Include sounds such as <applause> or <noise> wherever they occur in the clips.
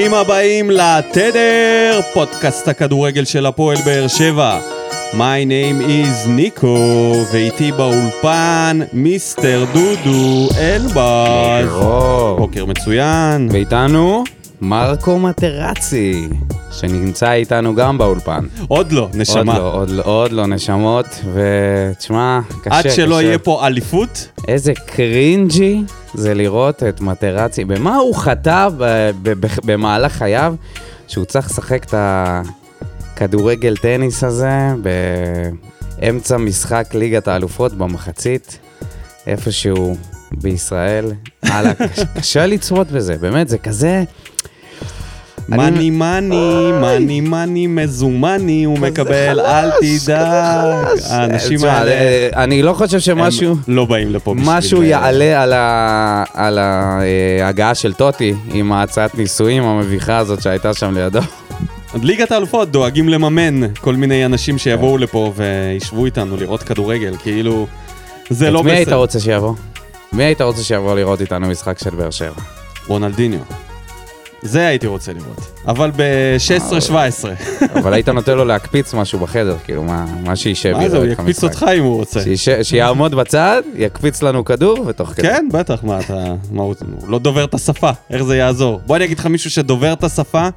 ברוכים הבאים לתדר, פודקאסט הכדורגל של הפועל באר שבע. My name is ניקו, ואיתי באולפן מיסטר דודו אלבאז. בוקר מצוין. ואיתנו מרקו מטרצי, שנמצא איתנו גם באולפן. עוד לא, נשמה. עוד לא, עוד לא, עוד לא נשמות, ותשמע, קשה, עד שלא קשה. יהיה פה אליפות, איזה קרינג'י זה לראות את מטרצי. במה הוא חטא במהלך חייו, שהוא צריך לשחק את הכדורגל טניס הזה באמצע משחק ליגת האלופות במחצית, איפשהו בישראל. הלאה, קשה- <laughs> קשה לצפות בזה, באמת, זה כזה... אני- מאני מאני, מאני מאני מזומני, הוא מקבל, אל תדאג. האנשים תשמע, האלה, אה, אני לא חושב שמשהו... לא באים לפה בשביל... משהו יעלה על ההגעה של טוטי עם ההצעת נישואים המביכה הזאת שהייתה שם לידו. <laughs> ליגת האלופות דואגים לממן כל מיני אנשים שיבואו לפה וישבו איתנו לראות כדורגל, כאילו... זה לא את מי היית בסדר. רוצה שיבוא? מי היית רוצה שיבוא לראות איתנו משחק של באר שבע? רונלדיניו. זה הייתי רוצה לראות. אבל ב-16-17. אבל היית נותן לו להקפיץ משהו בחדר, כאילו, מה מה שישב מה זה, הוא יקפיץ. אותך אם הוא רוצה. שיש- שיעמוד בצד, יקפיץ לנו כדור, ותוך כדי. כן, בטח, מה אתה... מה הוא לא דובר את השפה, איך זה יעזור? בוא אני אגיד לך מישהו שדובר את השפה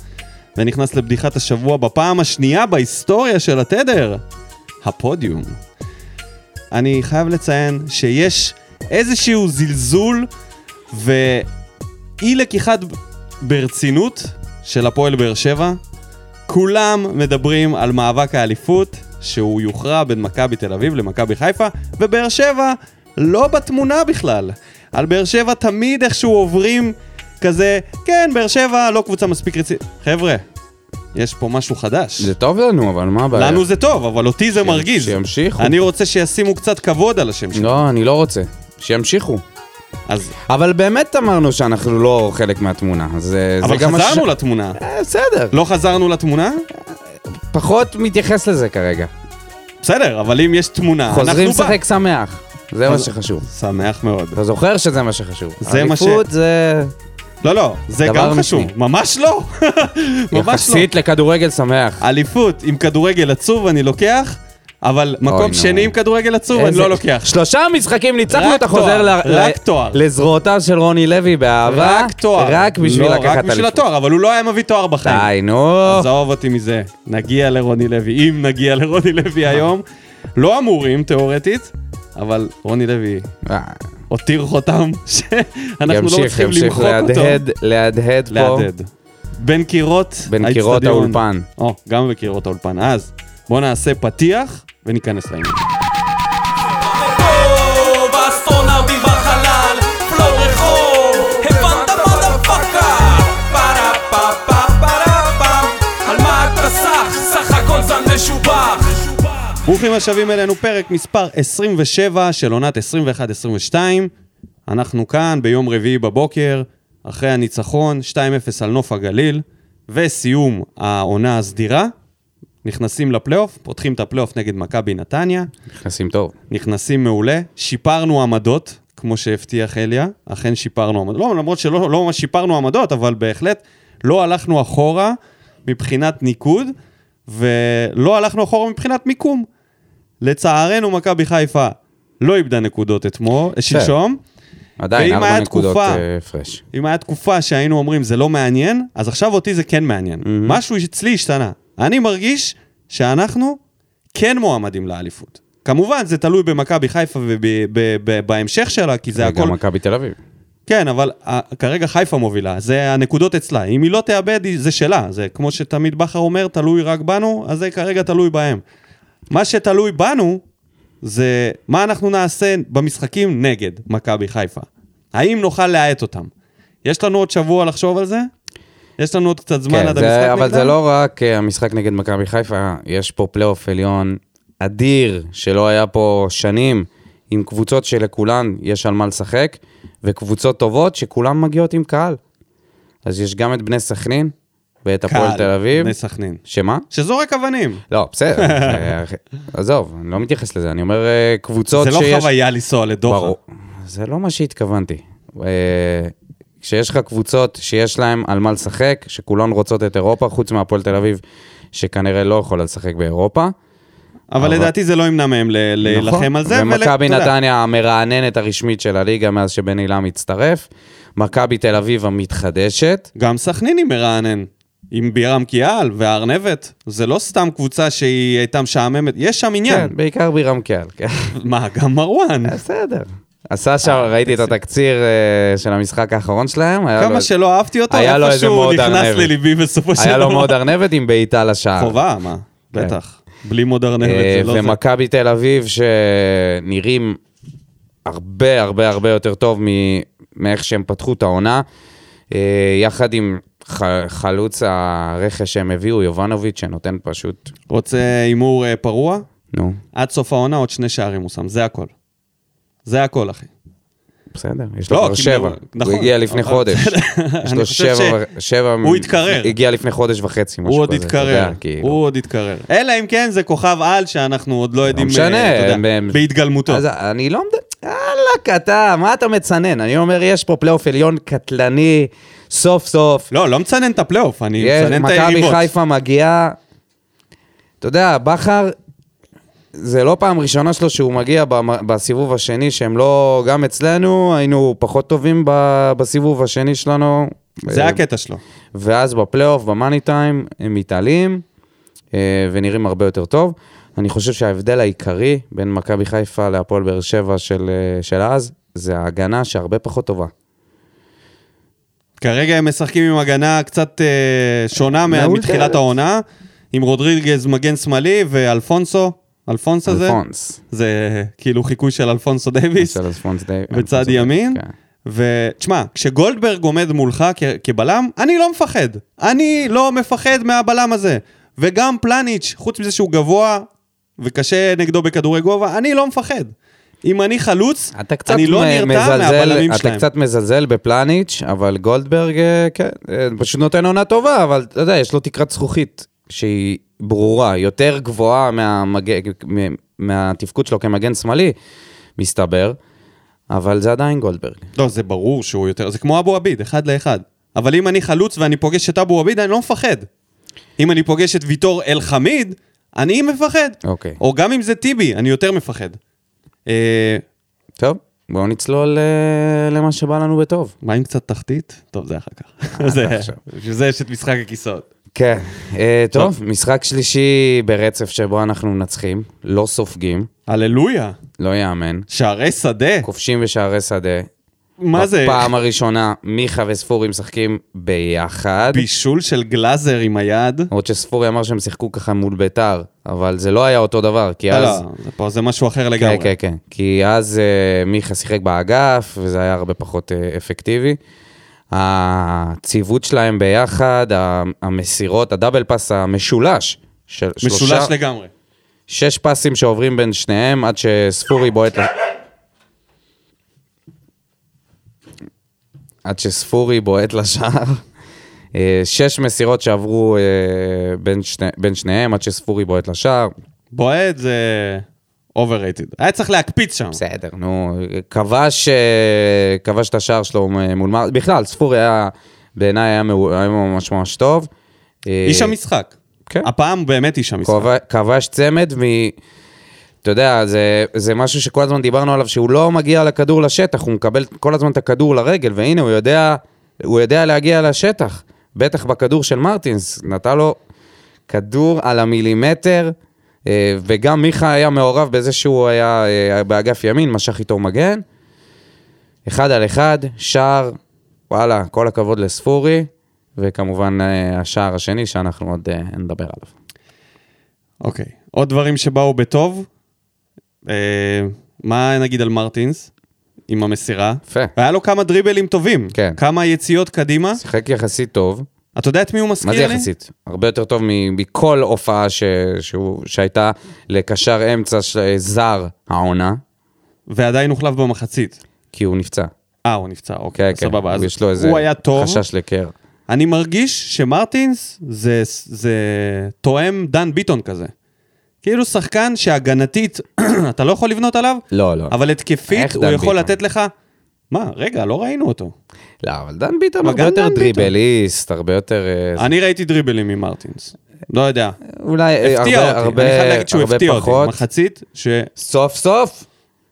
ונכנס לבדיחת השבוע בפעם השנייה בהיסטוריה של התדר. הפודיום. אני חייב לציין שיש איזשהו זלזול ואי לקיחת ברצינות של הפועל באר שבע. כולם מדברים על מאבק האליפות, שהוא יוכרע בין מכבי תל אביב למכבי חיפה, ובאר שבע לא בתמונה בכלל. על באר שבע תמיד איכשהו עוברים כזה, כן, באר שבע לא קבוצה מספיק רצינית. חבר'ה, יש פה משהו חדש. זה טוב לנו, אבל מה הבעיה? לנו זה טוב, אבל אותי זה שימ- מרגיז. שימשיכו. אני רוצה שישימו קצת כבוד על השם שלו. לא, אני לא רוצה. שימשיכו. אז... אבל באמת אמרנו שאנחנו לא חלק מהתמונה, אז זה אבל גם... חזרנו הש- לתמונה. אה, בסדר. לא חזרנו לתמונה? פחות מתייחס לזה כרגע. בסדר, אבל אם יש תמונה, אנחנו חוזרים. לשחק שמח. זה מה שחשוב. שמח מאוד. אתה זוכר שזה מה שחשוב. זה מה ש- אליפות זה לא, לא, זה גם חשוב. ממש לא. <laughs> ממש לא. יחסית לכדורגל שמח. אליפות עם כדורגל עצוב אני לוקח, אבל מקום. שני עם כדורגל עצוב אני לא לוקח. שלושה משחקים ניצחנו, אתה חוזר. לזרועותיו של רוני לוי באהבה. רק תואר. רק בשביל לא, לקחת רק בשביל אליפות. התואר, אבל הוא לא היה מביא תואר בחיים. די, נו. עזוב אותי מזה. נגיע לרוני לוי, אם נגיע לרוני לוי היום. לא אמורים, תיאורטית, אבל רוני לוי אה, הותיר חותם שאנחנו לא ימשיך, מצליחים ימשיך למחוק אותו. להדהד, להדהד פה. להדהד. בין קירות בין קירות. האולפן. או, גם בקירות האולפן. אז, בואו נעשה פתיח וניכנס לעניין. ברוכים השבים אלינו, פרק מספר 27 של עונת 21-22. אנחנו כאן ביום רביעי בבוקר, אחרי הניצחון 2-0 על נוף הגליל, וסיום העונה הסדירה. נכנסים לפלייאוף, פותחים את הפלייאוף נגד מכבי נתניה, נכנסים טוב. נכנסים מעולה, שיפרנו עמדות, כמו שהבטיח אליה, אכן שיפרנו עמדות. לא, למרות שלא לא ממש שיפרנו עמדות, אבל בהחלט לא הלכנו אחורה מבחינת ניקוד, ולא הלכנו אחורה מבחינת מיקום. לצערנו, מכבי חיפה לא איבדה נקודות אתמול, שלשום. עדיין, ארבע נקודות אה, הפרש. אם היה תקופה שהיינו אומרים זה לא מעניין, אז עכשיו אותי זה כן מעניין. משהו אצלי השתנה. אני מרגיש שאנחנו כן מועמדים לאליפות. כמובן, זה תלוי במכבי חיפה ובהמשך שלה, כי זה הכל... וגם מכבי תל אביב. כן, אבל ה- כרגע חיפה מובילה, זה הנקודות אצלה. אם היא לא תאבד, זה שלה. זה כמו שתמיד בכר אומר, תלוי רק בנו, אז זה כרגע תלוי בהם. מה שתלוי בנו, זה מה אנחנו נעשה במשחקים נגד מכבי חיפה. האם נוכל להאט אותם? יש לנו עוד שבוע לחשוב על זה? יש לנו עוד קצת זמן כן, עד זה- המשחק אבל נגדם? זה לא רק אה, המשחק נגד מכבי חיפה, יש פה פלייאוף עליון אדיר, שלא היה פה שנים, עם קבוצות שלכולן יש על מה לשחק, וקבוצות טובות שכולן מגיעות עם קהל. אז יש גם את בני סכנין, ואת הפועל תל אביב. בני סכנין. שמה? שזורק אבנים. לא, בסדר. אה, עזוב, אני לא מתייחס לזה, אני אומר אה, קבוצות זה שיש... לא חוויה לנסוע לדוחה. ברור. זה לא מה שהתכוונתי. כשיש לך קבוצות שיש להן על מה לשחק, שכולן רוצות את אירופה, חוץ מהפועל תל אביב, שכנראה לא יכולה לשחק באירופה. אבל אבל- לדעתי זה לא ימנע מהם ל- להילחם על זה. נכון. ומכבי נתניה המרעננת הרשמית של הליגה מאז שבן אילם הצטרף. מכבי תל אביב המתחדשת. גם סכנין היא מרענן. עם בירם קיאל והארנבת, זה לא סתם קבוצה שהיא הייתה משעממת, יש שם עניין. כן, בעיקר בירם קהל, כן. מה, גם מרואן. בסדר. עשה שם, ראיתי את התקציר אה, של המשחק האחרון שלהם. כמה שלא אהבתי אותו, איפשהו נכנס. לליבי בסופו של דבר. היה לו מאוד ארנבת עם בעיטה לשער. חובה, מה? כן. בטח. בלי מוד ארנבת אה, זה לא זה. ומכבי תל אביב שנראים הרבה הרבה הרבה יותר טוב מאיך שהם פתחו את העונה, אה, יחד עם חלוץ הרכש שהם הביאו, יובנוביץ', שנותן פשוט, רוצה הימור אה, פרוע? נו, עד סוף העונה עוד שני שערים הוא שם, זה הכל. זה הכל, אחי. בסדר, יש לא, לו כבר שבע, הוא- נכון, הוא הגיע לפני חודש, יש לו שבע, שבע, הוא התקרר. הגיע לפני חודש וחצי, משהו הוא עוד כזה, אתה יודע, יתקרר, כאילו. הוא עוד יתקרר. אלא אם כן זה כוכב על שאנחנו עוד לא יודעים, משנה, אה, בהתגלמותו. אז אני לא יאללה, אתה, מה אתה מצנן? אני אומר, יש פה פלייאוף עליון קטלני, סוף סוף. לא, לא מצנן את הפלייאוף, אני מצנן את מכבי היריבות. חיפה מגיעה, אתה יודע, בכר, זה לא פעם ראשונה שלו שהוא מגיע בסיבוב השני, שהם לא, גם אצלנו, היינו פחות טובים בסיבוב השני שלנו. זה אה, הקטע שלו. ואז בפלייאוף, ב money time, הם מתעלים אה, ונראים הרבה יותר טוב. אני חושב שההבדל העיקרי בין מכבי חיפה להפועל באר שבע של, אה, של אז, זה ההגנה שהרבה פחות טובה. כרגע הם משחקים עם הגנה קצת אה, שונה. מתחילת העונה, עם רודריגז מגן שמאלי ואלפונסו, אלפונס הזה, אלפונס. זה כאילו חיקוי של אלפונסו דייוויס, של אלפונס די... בצד אלפונס ימין. כן. ותשמע, כשגולדברג עומד מולך כ- כבלם, אני לא מפחד. אני לא מפחד מהבלם הזה. וגם פלניץ', חוץ מזה שהוא גבוה וקשה נגדו בכדורי גובה, אני לא מפחד. אם אני חלוץ, אתה אני לא נרתע מהבלמים אתה שלהם. קצת מזלזל בפלניץ', אבל גולדברג, אה, כן, אה, פשוט נותן עונה טובה, אבל אתה יודע, יש לו תקרת זכוכית שהיא ברורה, יותר גבוהה מהמג... מהתפקוד שלו כמגן שמאלי, מסתבר, אבל זה עדיין גולדברג. לא, זה ברור שהוא יותר, זה כמו אבו עביד, אחד לאחד. אבל אם אני חלוץ ואני פוגש את אבו עביד, אני לא מפחד. אם אני פוגש את ויטור אל-חמיד, אני מפחד. אוקיי. או גם אם זה טיבי, אני יותר מפחד. אה, טוב, בואו נצלול אה, למה שבא לנו בטוב. מה עם קצת תחתית? טוב, זה אחר כך. זה- עכשיו. בשביל זה יש את משחק הכיסאות. כן, אה, טוב, משחק שלישי ברצף שבו אנחנו מנצחים, לא סופגים, הללויה, לא יאמן, שערי שדה. כובשים בשערי שדה. מה זה? בפעם הראשונה, מיכה וספורי משחקים ביחד. בישול של גלאזר עם היד. למרות שספורי אמר שהם שיחקו ככה מול ביתר, אבל זה לא היה אותו דבר, כי לא, אז... לא, זה פה זה משהו אחר כן, לגמרי. כן, כן. כי אז אה, מיכה שיחק באגף, וזה היה הרבה פחות אה, אפקטיבי. הציוות שלהם ביחד, המסירות, הדאבל פאס המשולש, של משולש שלושה, לגמרי. שש פסים שעוברים בין שניהם עד שספורי בועט... עד שספורי בועט לשער. אה, שש מסירות שעברו אה, בין, שני, בין שניהם עד שספורי בועט לשער. בועט זה overrated. היה צריך להקפיץ שם. בסדר, נו, כבש, אה, כבש את השער שלו מול מה... בכלל, ספורי היה, בעיניי היה, מעו- היה ממש ממש טוב. אה, איש המשחק. כן. הפעם באמת איש המשחק. כבש- צמד מ... אתה יודע, זה, זה משהו שכל הזמן דיברנו עליו, שהוא לא מגיע לכדור לשטח, הוא מקבל כל הזמן את הכדור לרגל, והנה, הוא יודע, הוא יודע להגיע לשטח. בטח בכדור של מרטינס, נתן לו כדור על המילימטר, וגם מיכה היה מעורב בזה שהוא היה אה, באגף ימין, משך איתו מגן. אחד על אחד, שער, וואלה, כל הכבוד לספורי, וכמובן אה, השער השני שאנחנו עוד אה, נדבר עליו. אוקיי. עוד דברים שבאו בטוב. אה, מה נגיד על מרטינס? עם המסירה. יפה. והיה לו כמה דריבלים טובים. כן. כמה יציאות קדימה. שיחק יחסית טוב. אתה יודע את מי הוא מזכיר מה לי? זה יחסית? הרבה יותר טוב מכל הופעה ש... שהוא... שהייתה לקשר אמצע ש... זר העונה, ועדיין הוחלף במחצית. כי הוא נפצע. אה, הוא נפצע, אוקיי, כן, כן. סבבה. אז יש לו איזה הוא היה טוב. חשש לקר. אני מרגיש שמרטינס זה, זה תואם דן ביטון כזה. כאילו שחקן שהגנתית, <clears throat> אתה לא יכול לבנות עליו, לא, לא. אבל התקפית הוא יכול ביטון? לתת לך... מה, רגע, לא ראינו אותו. לא, אבל דן ביטון הרבה יותר. דריבליסט, הרבה יותר... אה, אני ראיתי דריבלים ממרטינס. לא יודע. אולי אה, הפתיע הרבה, אותי, הרבה, אני חייב להגיד שהוא הפתיע אותי. מחצית, ש... סוף סוף.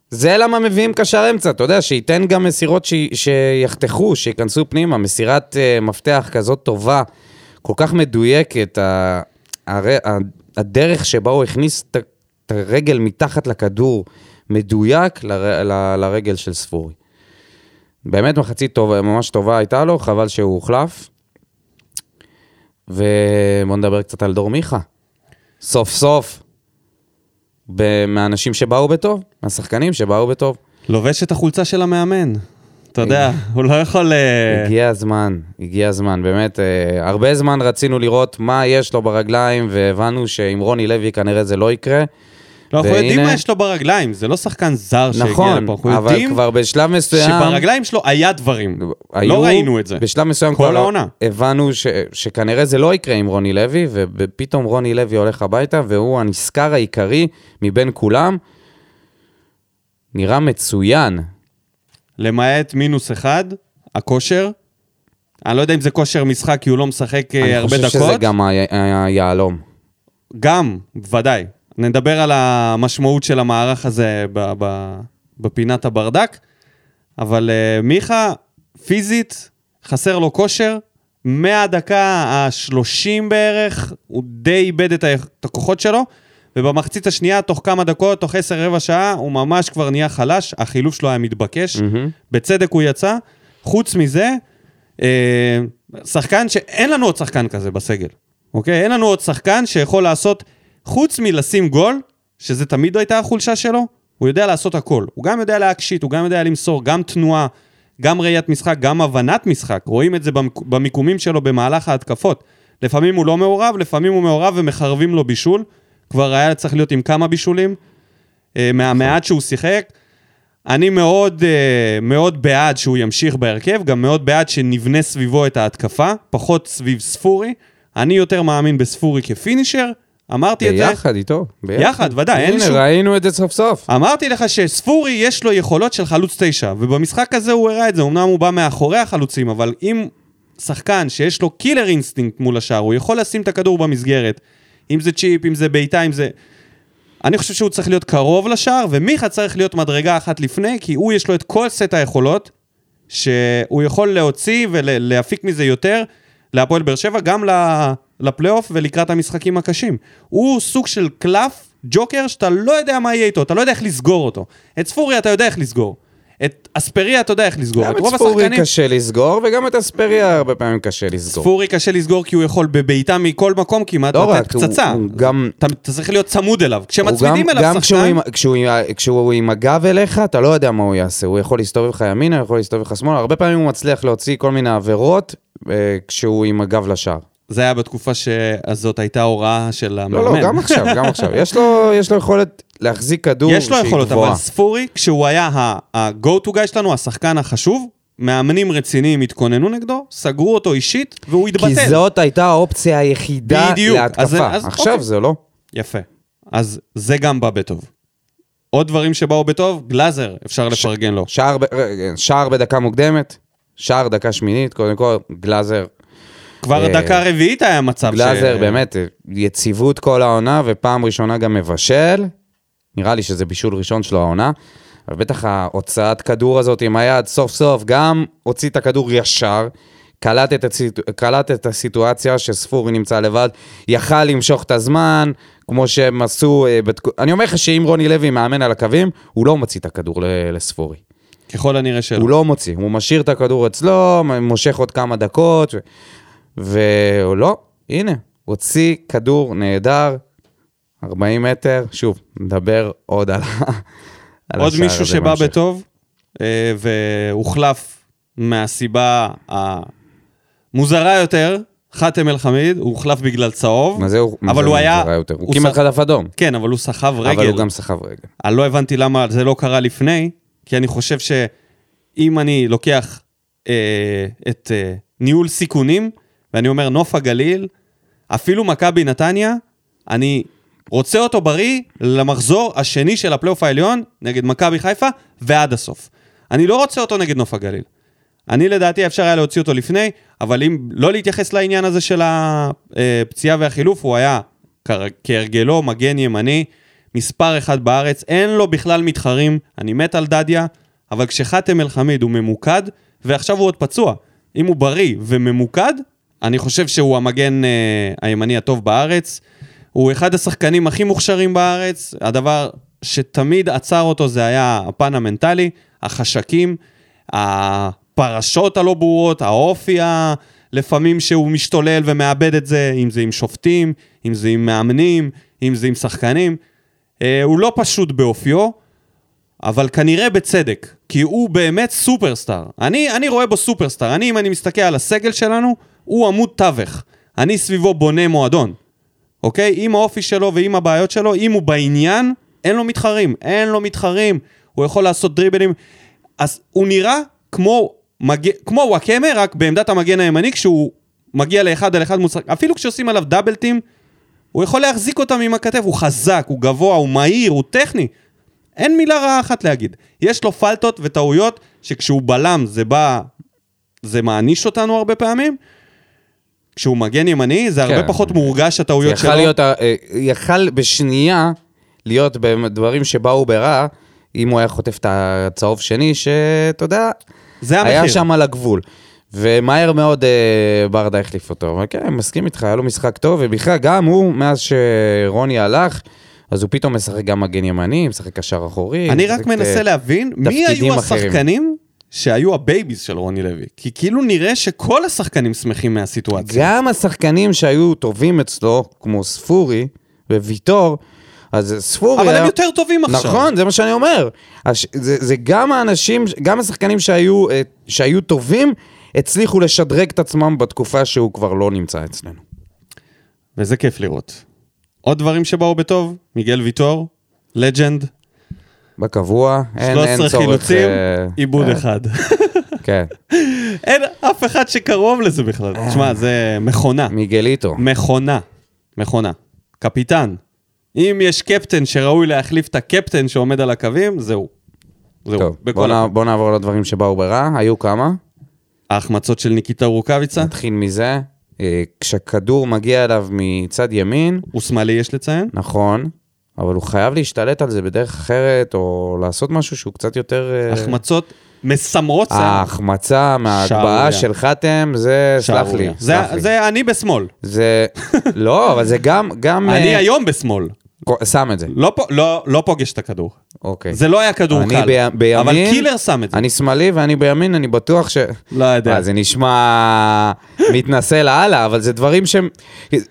זה למה מביאים קשר אמצע, אתה יודע, שייתן גם מסירות ש... שיחתכו, שייכנסו פנימה, מסירת uh, מפתח כזאת טובה, כל כך מדויקת, ה... הר... הדרך שבה הוא הכניס את הרגל מתחת לכדור, מדויק ל... ל... לרגל של ספורי. באמת מחצית טובה, ממש טובה הייתה לו, חבל שהוא הוחלף. ובואו נדבר קצת על דור מיכה. סוף סוף, ב- מהאנשים שבאו בטוב, מהשחקנים שבאו בטוב. לובש את החולצה של המאמן. אתה יודע, הוא לא יכול... אה, הגיע הזמן, הגיע הזמן, באמת, אה, הרבה זמן רצינו לראות מה יש לו ברגליים, והבנו שעם רוני לוי כנראה זה לא יקרה. לא, אנחנו והנה- יודעים מה יש לו ברגליים, זה לא שחקן זר שהגיע נכון, לפה. אנחנו אבל יודעים כבר בשלב מסוים... שברגליים שלו היה דברים. היו- לא ראינו את זה. בשלב מסוים כל כבר העונה. הבנו ש, שכנראה זה לא יקרה עם רוני לוי, ופתאום רוני לוי הולך הביתה, והוא הנשכר העיקרי מבין כולם. נראה מצוין. למעט מינוס אחד, הכושר. אני לא יודע אם זה כושר משחק, כי הוא לא משחק אה, הרבה אני דקות. חושב שזה גם היהלום. גם, ודאי. נדבר על המשמעות של המערך הזה ב- ב- בפינת הברדק, אבל uh, מיכה, פיזית, חסר לו כושר. מהדקה ה-30 בערך, הוא די איבד את, הכוחות שלו, ובמחצית השנייה, תוך כמה דקות, תוך 10 רבע שעה, הוא ממש כבר נהיה חלש, החילוף שלו היה מתבקש, מהמם. בצדק הוא יצא. חוץ מזה, אה, שחקן שאין לנו עוד שחקן כזה בסגל, אוקיי? אין לנו עוד שחקן שיכול לעשות, חוץ מלשים גול, שזה תמיד הייתה החולשה שלו, הוא יודע לעשות הכל. הוא גם יודע להקשיט, הוא גם יודע למסור, גם תנועה, גם ראיית משחק, גם הבנת משחק. רואים את זה במיקומים שלו במהלך ההתקפות. לפעמים הוא לא מעורב, לפעמים הוא מעורב ומחרבים לו בישול. כבר היה צריך להיות עם כמה בישולים. אה, מהמעט שהוא שיחק. אני מאוד, אה, מאוד בעד שהוא ימשיך בהרכב, גם מאוד בעד שנבנה סביבו את ההתקפה, פחות סביב ספורי. אני יותר מאמין בספורי כ finisher, אמרתי את זה. ביחד איתו. יחד, ודאי, אין הנה, שום- ראינו את זה סוף סוף. אמרתי לך שספורי יש לו יכולות של חלוץ תשע, ובמשחק הזה הוא הראה את זה, אמנם הוא בא מאחורי החלוצים, אבל אם שחקן שיש לו killer instinct מול השער, הוא יכול לשים את הכדור במסגרת, אם זה צ'יפ, אם זה בעיטה, אם זה... אני חושב שהוא צריך להיות קרוב לשער, ומיכה צריך להיות מדרגה אחת לפני, כי הוא יש לו את כל סט היכולות, שהוא יכול להוציא ולהפיק מזה יותר להפועל באר שבע, גם ל- לפלייאוף ולקראת המשחקים הקשים. הוא סוג של קלף, ג'וקר, שאתה לא יודע מה יהיה איתו, אתה לא יודע איך לסגור אותו. את ספורי אתה יודע איך לסגור. את אספריה אתה יודע איך לסגור. גם את ספורי השחקנים... קשה לסגור, וגם את אספריה הרבה פעמים קשה לסגור. ספורי קשה לסגור כי הוא יכול בבעיטה מכל מקום כמעט לא לתת רק, הוא- פצצה. הוא גם- אתה, אתה צריך להיות צמוד אליו. כשמצמידים גם- אליו גם כשהוא שחקן... עם- כשהוא עם- כשהוא עם הגב אליך, אתה לא יודע מה הוא יעשה. הוא יכול להסתובב לך ימינה, הוא יכול להסתובב לך שמאלה. הרבה פעמים הוא מצליח להוציא כל מיני עבירות אה, כשהוא עם הגב לשער. זה היה בתקופה שהזאת הייתה הוראה של המאמן. לא, לא, גם עכשיו, גם עכשיו. יש לו- יש לו יכולת להחזיק כדור יש לו שהיא יכולות, גבוהה. אבל ספורי, כשהוא היה ה-go to guy שלנו, השחקן החשוב, מאמנים רציניים התכוננו נגדו, סגרו אותו אישית, והוא התבטל. כי זאת הייתה האופציה היחידה בדיוק. להתקפה. אז- אז עכשיו אוקיי. זה לא. יפה. אז זה גם בא בטוב. עוד דברים שבאו בטוב, גלאזר, אפשר לפרגן לו. שער, ב- שער בדקה מוקדמת, שער דקה שמינית, קודם כל, גלאזר. כבר אה, דקה רביעית היה מצב גלאזר באמת, יציבות כל העונה, ופעם ראשונה גם מבשל. נראה לי שזה בישול ראשון שלו העונה. אבל בטח ההוצאת כדור הזאת עם היד, סוף סוף, גם הוציא את הכדור ישר, קלט את, הסיט... קלט את הסיטואציה שספורי נמצא לבד, יכל למשוך את הזמן, כמו שהם עשו... אה. אני אומר לך שאם רוני לוי מאמן על הקווים, הוא לא מוציא את הכדור לספורי. ככל הנראה שלא. הוא לא מוציא, הוא משאיר את הכדור אצלו, מושך עוד כמה דקות, ו... והוא לא, הנה, הוציא כדור נהדר, 40 מטר, שוב, נדבר עוד על, על עוד השער מישהו הזה שבא בהמשך. בטוב, אה, והוחלף מהסיבה המוזרה יותר, חאתם אל-חמיד, הוא הוחלף בגלל צהוב. מה זה הוא? אבל הוא היה... יותר? הוא הוא כמעט ש- חטף אדום, כן, אבל הוא סחב רגל. אבל הוא גם סחב רגל. אני לא הבנתי למה זה לא קרה לפני, כי אני חושב שאם אני לוקח אה, את אה, ניהול סיכונים, ואני אומר נוף הגליל, אפילו מכבי נתניה, אני רוצה אותו בריא למחזור השני של הפלייאוף העליון נגד מכבי חיפה ועד הסוף. אני לא רוצה אותו נגד נוף הגליל. אני לדעתי אפשר היה להוציא אותו לפני, אבל אם לא להתייחס לעניין הזה של הפציעה והחילוף, הוא היה כהרגלו מגן ימני, מספר אחד בארץ, אין לו בכלל מתחרים, אני מת על דדיה, אבל כשחאתם אל-חמיד הוא ממוקד, ועכשיו הוא עוד פצוע, אם הוא בריא וממוקד, אני חושב שהוא המגן אה, הימני הטוב בארץ. הוא אחד השחקנים הכי מוכשרים בארץ, הדבר שתמיד עצר אותו זה היה הפן המנטלי, החשקים, הפרשות הלא ברורות, האופי ה... לפעמים שהוא משתולל ומאבד את זה, אם זה עם שופטים, אם זה עם מאמנים, אם זה עם שחקנים. אה, הוא לא פשוט באופיו, אבל כנראה בצדק, כי הוא באמת סופרסטאר. אני, אני רואה בו סופרסטאר. אני, אם אני מסתכל על הסגל שלנו, הוא עמוד תווך. אני סביבו בונה מועדון, אוקיי? עם האופי שלו ועם הבעיות שלו, אם הוא בעניין, אין לו מתחרים. אין לו מתחרים. הוא יכול לעשות דריבלים. אז הוא נראה כמו, מג... כמו וואקמה, רק בעמדת המגן הימני, כשהוא מגיע לאחד על אחד מוצחק. אפילו כשעושים עליו דאבלטים, הוא יכול להחזיק אותם עם הכתף, הוא חזק, הוא גבוה, הוא מהיר, הוא טכני. אין מילה רעה אחת להגיד. יש לו פלטות וטעויות שכשהוא בלם זה בא, זה מעניש אותנו הרבה פעמים. כשהוא מגן ימני זה הרבה כן. פחות מורגש הטעויות שלו. להיות, אה, יכל בשנייה להיות בדברים שבאו ברע, אם הוא היה חוטף את הצהוב שני, שאתה יודע, זה המחיר. היה שם על הגבול. ומהר מאוד אה, ברדה החליף אותו. אבל כן, מסכים איתך, היה לו משחק טוב, ובכלל, גם הוא, מאז שרוני הלך, אז הוא פתאום משחק גם מגן ימני, משחק קשר אחורי. אני רק מנסה אה, להבין מי היו אחרים. השחקנים שהיו ה babies של רוני לוי. כי כאילו נראה שכל השחקנים שמחים מהסיטואציה. גם השחקנים שהיו טובים אצלו, כמו ספורי וויטור, אז ספורי אבל היה... הם יותר טובים עכשיו. נכון, זה מה שאני אומר. הש... זה, זה גם האנשים, גם השחקנים שהיו, אה, שהיו טובים, הצליחו לשדרג את עצמם בתקופה שהוא כבר לא נמצא אצלנו. וזה כיף לראות. עוד דברים שבאו בטוב, מיגל ויטור, לג'נד, בקבוע, אין, אין 13 צורך... חילוצים, אה, עיבוד אה, אחד. <laughs> כן, אין אף אחד שקרוב לזה בכלל. תשמע, זה מכונה. מיגליטו. מכונה. מכונה. קפיטן. אם יש קפטן שראוי להחליף את הקפטן שעומד על הקווים, זהו. זהו. טוב, בוא, נע. בוא נעבור לדברים שבאו ברע, היו כמה? ההחמצות של ניקיטה רוקאביצה, נתחיל מזה. אה, כשכדור מגיע אליו מצד ימין, הוא שמאלי יש לציין. נכון, אבל הוא חייב להשתלט על זה בדרך אחרת, או לעשות משהו שהוא קצת יותר... אה, החמצות מסמרות שיער. ההחמצה מההגבהה. של חתם, זה, סלח לי. זה- סלח לי. זה אני בשמאל. זה, לא, אבל זה גם, גם... אני אה, היום בשמאל. שם את זה, לא לא- לא פוגש את הכדור. אוקיי. זה לא היה כדור אני קל. ב- בימין, אבל קילר שם את זה. אני שמאלי ואני בימין, אני בטוח ש... לא יודע. אה, זה נשמע מתנשא לאללה, אבל זה דברים שהם...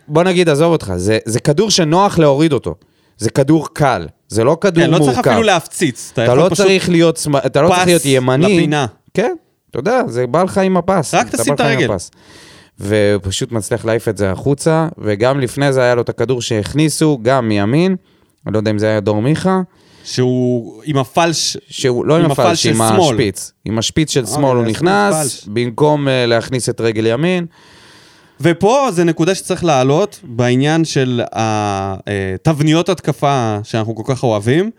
בוא נגיד, עזוב אותך, זה, זה כדור שנוח להוריד אותו. זה כדור קל, זה לא כדור כן, לא מורכב. צריך אפילו להפציץ. אתה אתה לא פשוט- צריך להיות, שמאל- אתה לא צריך פס להיות ימני. לפינה. כן, אתה יודע, זה בא לך עם הפס. רק תשים את הרגל. הפס. ופשוט מצליח להעיף את זה החוצה, וגם לפני זה היה לו את הכדור שהכניסו, גם מימין, אני לא יודע אם זה היה דור מיכה, שהוא עם הפלש... שהוא לא עם עם הפל הפלש, עם. השפיץ. עם השפיץ של שמאל הוא נכנס. במקום אה, להכניס את רגל ימין. ופה זה נקודה שצריך להעלות בעניין של התבניות התקפה שאנחנו כל כך אוהבים.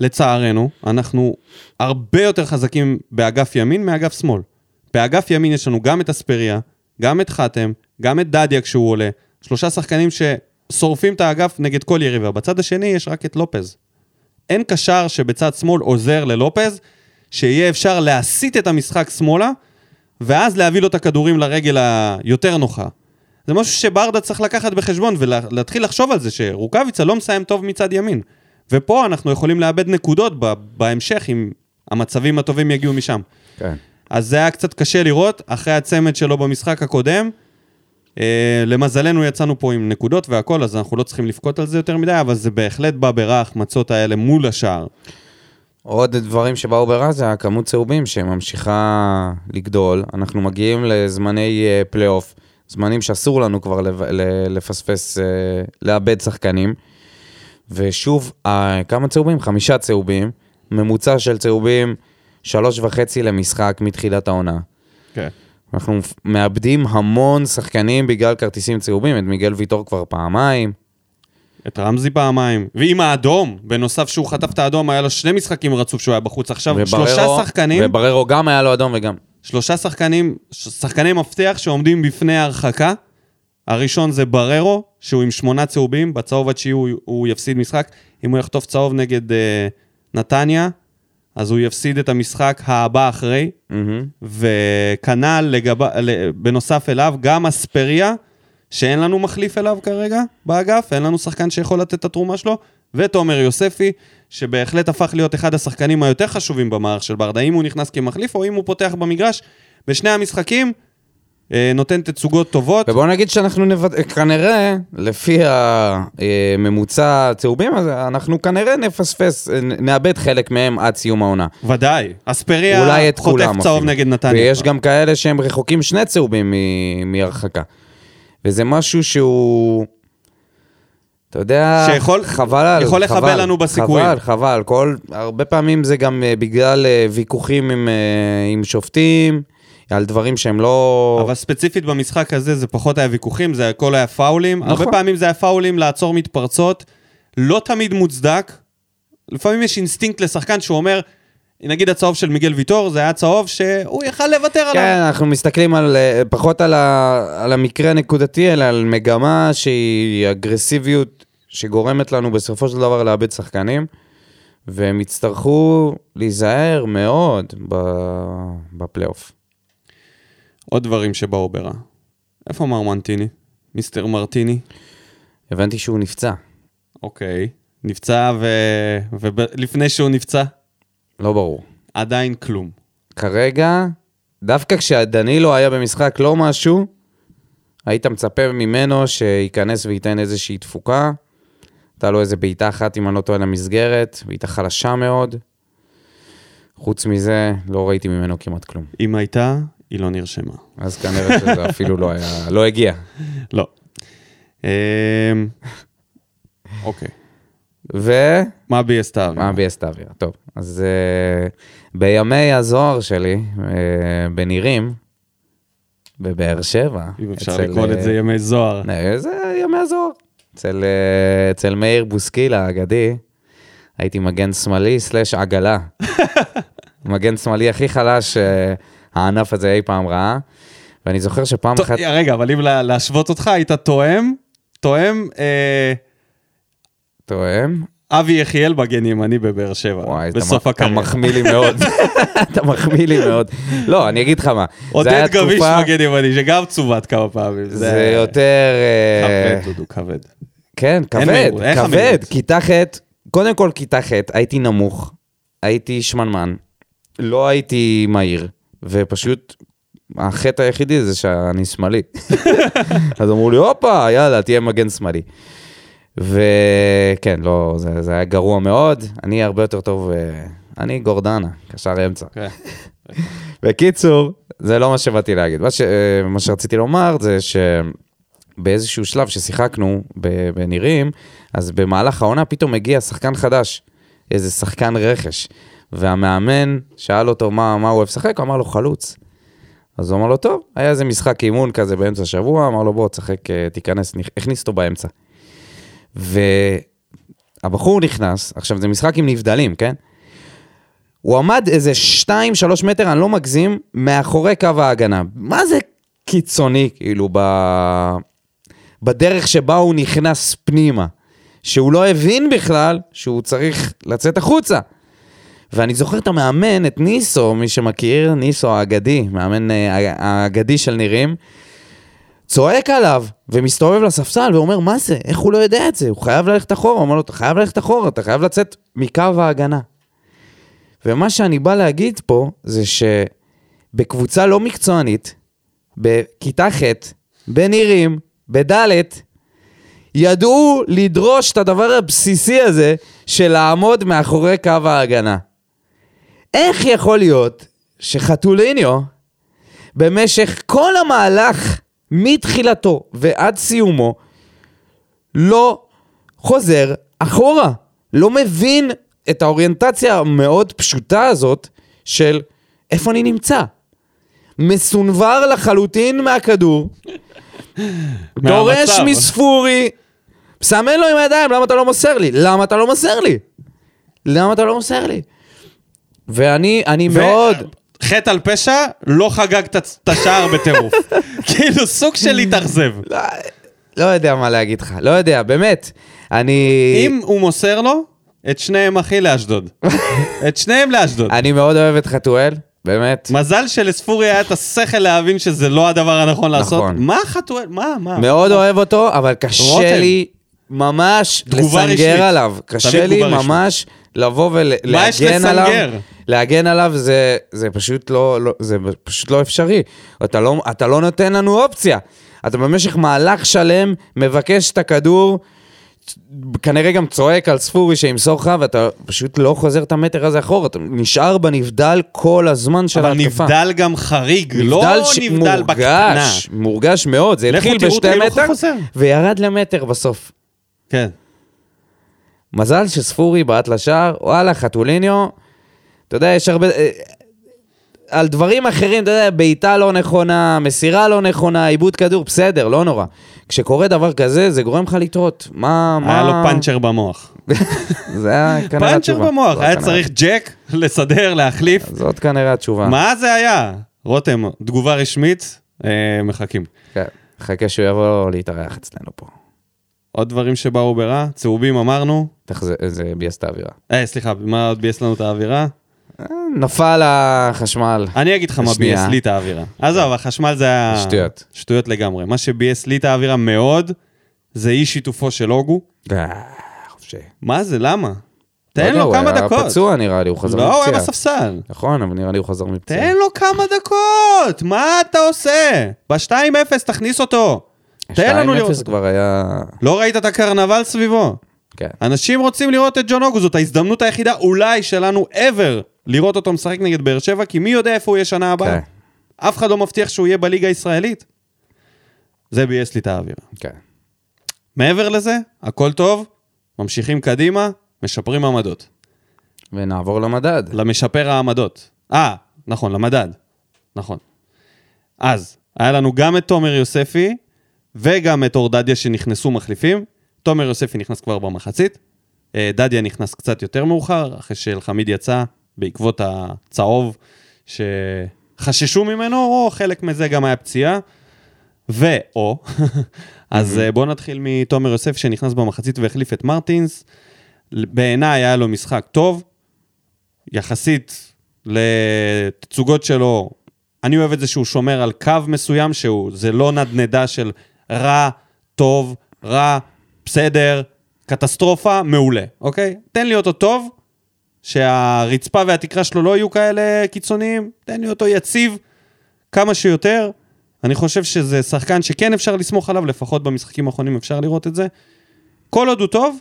לצערנו, אנחנו הרבה יותר חזקים באגף ימין מאגף שמאל. באגף ימין יש לנו גם את אספריה, גם את חתם, גם את דדיה כשהוא עולה. שלושה שחקנים ששורפים את האגף נגד כל יריבה. בצד השני יש רק את לופז. אין קשר שבצד שמאל עוזר ללופז, שיהיה אפשר להסיט את המשחק שמאלה, ואז להביא לו את הכדורים לרגל היותר נוחה. זה משהו שברדה צריך לקחת בחשבון ולהתחיל לחשוב על זה, שרוקאביצה לא מסיים טוב מצד ימין. ופה אנחנו יכולים לאבד נקודות בהמשך אם המצבים הטובים יגיעו משם. כן. אז זה היה קצת קשה לראות, אחרי הצמד שלו במשחק הקודם. אה, למזלנו יצאנו פה עם נקודות והכל, אז אנחנו לא צריכים לבכות על זה יותר מדי, אבל זה בהחלט בא ברע ההחמצות האלה מול השער. עוד דברים שבאו ברע זה הכמות צהובים שממשיכה לגדול. אנחנו מגיעים לזמני אה, פלייאוף, זמנים שאסור לנו כבר לפספס, אה, לאבד שחקנים. ושוב, אה, כמה צהובים? חמישה צהובים. ממוצע של צהובים, שלוש וחצי למשחק מתחילת העונה. כן. אנחנו מאבדים המון שחקנים בגלל כרטיסים צהובים, את מיגל ויטור כבר פעמיים. את רמזי פעמיים, ועם האדום, בנוסף שהוא חטף את האדום, היה לו שני משחקים רצוף שהוא היה בחוץ. עכשיו, שלושה שחקנים, ובררו גם היה לו אדום וגם... שלושה שחקנים, שחקני מפתח שעומדים בפני הרחקה. הראשון זה בררו, שהוא עם שמונה צהובים, בצהוב התשיעי הוא, הוא יפסיד משחק. אם הוא יחטוף צהוב נגד אה, נתניה, אז הוא יפסיד את המשחק הבא אחרי. מהמם. וכנ"ל לגב... בנוסף אליו, גם אספריה, שאין לנו מחליף אליו כרגע באגף, אין לנו שחקן שיכול לתת את התרומה שלו, ותומר יוספי, שבהחלט הפך להיות אחד השחקנים היותר חשובים במערך של ברדה, אם הוא נכנס כמחליף או אם הוא פותח במגרש. בשני המשחקים נותן תצוגות טובות. ובוא נגיד שאנחנו נבד... כנראה, לפי הממוצע הצהובים הזה, אנחנו כנראה נפספס, נאבד חלק מהם עד סיום העונה. ודאי, אספריה חוטף צהוב. נגד נתניה. ויש גם כאלה שהם רחוקים שני צהובים מ- מהרחקה. וזה משהו שהוא... אתה יודע, שיכול- חבל על, יכול לחבל חבל, לנו בסיכויים. חבל, חבל. כל, הרבה פעמים זה גם אה, בגלל אה, ויכוחים עם, אה, עם שופטים, על דברים שהם לא... אבל ספציפית במשחק הזה זה פחות היה ויכוחים, זה הכל היה פאולים. נכון. הרבה פעמים זה היה פאולים לעצור מתפרצות, לא תמיד מוצדק. לפעמים יש אינסטינקט לשחקן שהוא אומר, נגיד הצהוב של מיגל ויטור, זה היה צהוב שהוא יכל לוותר עליו. כן, אנחנו מסתכלים על, אה, פחות על, ה, על המקרה הנקודתי, אלא על מגמה שהיא אגרסיביות שגורמת לנו בסופו של דבר לאבד שחקנים, והם יצטרכו להיזהר מאוד בפלייאוף. עוד דברים שבאו ברע. איפה מר מנטיני? מיסטר מרטיני? הבנתי שהוא נפצע, אוקיי. נפצע ו... ולפני שהוא נפצע, לא ברור. עדיין כלום. כרגע, דווקא כשדנילו היה במשחק לא משהו, היית מצפה ממנו שייכנס וייתן איזושהי תפוקה. הייתה לו איזה בעיטה אחת, אם אני לא טועה, למסגרת, בעיטה חלשה מאוד. חוץ מזה, לא ראיתי ממנו כמעט כלום. אם הייתה, היא לא נרשמה. אז כנראה שזה אפילו לא היה, לא הגיע. לא. אמ, אוקיי. ו... מה ביאסטאר? מה ביאסטביה? טוב, אז uh, בימי הזוהר שלי, uh, בנירים, בבאר שבע, אם אפשר אצל, לקרוא אה, לזה ימי זוהר. נה, זה ימי הזוהר. אצל, אצל מאיר בוסקילה האגדי, הייתי מגן שמאלי סלאש עגלה. <laughs> מגן שמאלי הכי חלש שהענף הזה אי פעם ראה. ואני זוכר שפעם טוב, אחת... רגע, אבל אם לה- להשוות אותך, היית תואם, תואם אה, תואם? אבי יחיאל בגן ימני בבאר שבע, וואי, בסוף מח- אתה הקריירה. מחמיא לי מאוד. <laughs> אתה מחמיא לי מאוד. לא, אני אגיד לך מה. עודד גביש מגן ימני, שגם צוות כמה פעמים. זה יותר... אה, כבד, דודו, כבד. כן, כבד, כבד. כיתה ח', קודם כל כיתה ח', הייתי נמוך, הייתי שמנמן, לא הייתי מהיר, ופשוט החטא היחידי זה שאני שמאלי. <laughs> אז אמרו לי, הופה, יאללה, תהיה מגן שמאלי. וכן, לא, זה, זה היה גרוע מאוד, אני הרבה יותר טוב, אה, אני גורדנה, קשר אמצע. כן. <laughs> בקיצור, זה לא מה שבאתי להגיד. מה, ש, אה, מה שרציתי לומר זה שבאיזשהו שלב ששיחקנו בנירים, אז במהלך העונה פתאום הגיע שחקן חדש, איזה שחקן רכש, והמאמן שאל אותו מה, מה הוא אוהב לשחק, הוא אמר לו חלוץ. אז הוא אמר לו, טוב, היה איזה משחק אימון כזה באמצע השבוע, אמר לו, בוא, תשחק, אה, תיכנס, הכניס אותו באמצע. והבחור נכנס, עכשיו זה משחק עם נבדלים, כן? הוא עמד איזה 2-3 מטר, אני לא מגזים, מאחורי קו ההגנה. מה זה קיצוני, כאילו, ב... בדרך שבה הוא נכנס פנימה? שהוא לא הבין בכלל שהוא צריך לצאת החוצה. ואני זוכר את המאמן, את ניסו, מי שמכיר, ניסו האגדי, מאמן אה, האגדי של נירים, צועק עליו ומסתובב לספסל ואומר, מה זה? איך הוא לא יודע את זה? הוא חייב ללכת אחורה. הוא אומר לו, אתה חייב ללכת אחורה, אתה חייב לצאת מקו ההגנה. ומה שאני בא להגיד פה, זה שבקבוצה לא מקצוענית, בכיתה ח', בנירים, בד', ידעו לדרוש את הדבר הבסיסי הזה של לעמוד מאחורי קו ההגנה. איך יכול להיות שחתוליניו, במשך כל המהלך, מתחילתו ועד סיומו, לא חוזר אחורה, לא מבין את האוריינטציה המאוד פשוטה הזאת של איפה אני נמצא. מסונבר לחלוטין מהכדור, <laughs> דורש. מספורי, מסמן לו עם הידיים, למה אתה לא מוסר לי? למה אתה לא מוסר לי? למה אתה לא מוסר לי? ואני אני ו- מאוד... חטא על פשע, לא חגגת את השער בטירוף. <laughs> כאילו, סוג של להתאכזב. לא, לא יודע מה להגיד לך, לא יודע, באמת. אני... אם הוא מוסר לו, את שניהם אחי לאשדוד. <laughs> את שניהם לאשדוד. אני מאוד אוהב את חתואל, באמת. מזל שלספורי היה את השכל להבין שזה לא הדבר הנכון לעשות. נכון. מה חתואל? מה? מה? מאוד אוהב אותו, אבל קשה רותם. לי ממש רשמית. לסנגר עליו. קשה לי רשמית. לבוא ולהגן עליו. לסנגר? להגן עליו זה, זה, פשוט לא, לא, זה פשוט לא אפשרי. אתה לא, אתה לא נותן לנו אופציה. אתה במשך מהלך שלם מבקש את הכדור, כנראה גם צועק על ספורי שימסור לך, ואתה פשוט לא חוזר את המטר הזה אחורה. אתה נשאר בנבדל כל הזמן של אבל ההתקפה. נבדל גם חריג, לא ש- נבדל בקטנה. מורגש, מורגש מאוד. זה התחיל בשתי מטר. וירד למטר בסוף. כן. מזל שספורי בעט לשער, וואלה, חתוליניו, אתה יודע, יש הרבה... אה, על דברים אחרים, אתה יודע, בעיטה לא נכונה, מסירה לא נכונה, עיבוד כדור, בסדר, לא נורא. כשקורה דבר כזה, זה גורם לך לטעות. מה, מה... היה לו פאנצ'ר במוח. <laughs> זה היה כנראה פאנצ'ר התשובה. במוח, זאת היה כנראה- צריך ג'ק לסדר, להחליף. זאת כנראה התשובה. מה זה היה? רותם, תגובה רשמית, אה, מחכים. כן, חכה שהוא יבוא להתארח אצלנו פה. עוד דברים שבאו ברע, צהובים אמרנו. זה- ביאס את האווירה. אה, סליחה, מה עוד ביאס לנו את האווירה? אה, נפל החשמל. אני אגיד לך מה. ביאס לי את האווירה. עזוב, החשמל זה היה... שטויות. שטויות לגמרי. מה שביאס לי את האווירה מאוד, זה אי שיתופו של אוגו. אה, חופשי. מה זה, למה? לא תן יודע, לו כמה הוא דקות. היה פצוע נראה לי, הוא חזר לא, הוא היה. בספסל. נכון, אבל נראה לי הוא חזר מפציעה. תן לו כמה דקות, מה אתה עושה? ב-2-0 תכניס אותו. תן לנו לראות. 2-0 כבר היה... לא ראית את הקרנבל סביבו? כן. אנשים רוצים לראות את ג'ון אוגו, זאת ההזדמנות היחידה אולי שלנו ever לראות אותו משחק נגד באר שבע, כי מי יודע איפה הוא יהיה שנה הבאה? כן. אף אחד לא מבטיח שהוא יהיה בליגה הישראלית. זה ביאס לי את האווירה. כן. מעבר לזה, הכל טוב, ממשיכים קדימה, משפרים עמדות. ונעבור למדד. למשפר העמדות. אה, נכון, למדד. נכון. אז, היה לנו גם את תומר יוספי וגם את אור דדיה שנכנסו מחליפים. תומר יוספי נכנס כבר במחצית. אה, דדיה נכנס קצת יותר מאוחר, אחרי שאלחמיד יצא בעקבות הצהוב שחששו ממנו, או חלק מזה גם היה פציעה. ואו, <laughs> אז אה, בואו נתחיל מתומר יוסף שנכנס במחצית והחליף את מרטינס. בעיניי היה לו משחק טוב, יחסית לתצוגות שלו, אני אוהב את זה שהוא שומר על קו מסוים שהוא, זה לא נדנדה של רע, טוב, רע, בסדר, קטסטרופה, מעולה, אוקיי? תן לי אותו טוב, שהרצפה והתקרה שלו לא יהיו כאלה קיצוניים, תן לי אותו יציב כמה שיותר. אני חושב שזה שחקן שכן אפשר לסמוך עליו, לפחות במשחקים האחרונים אפשר לראות את זה. כל עוד הוא טוב,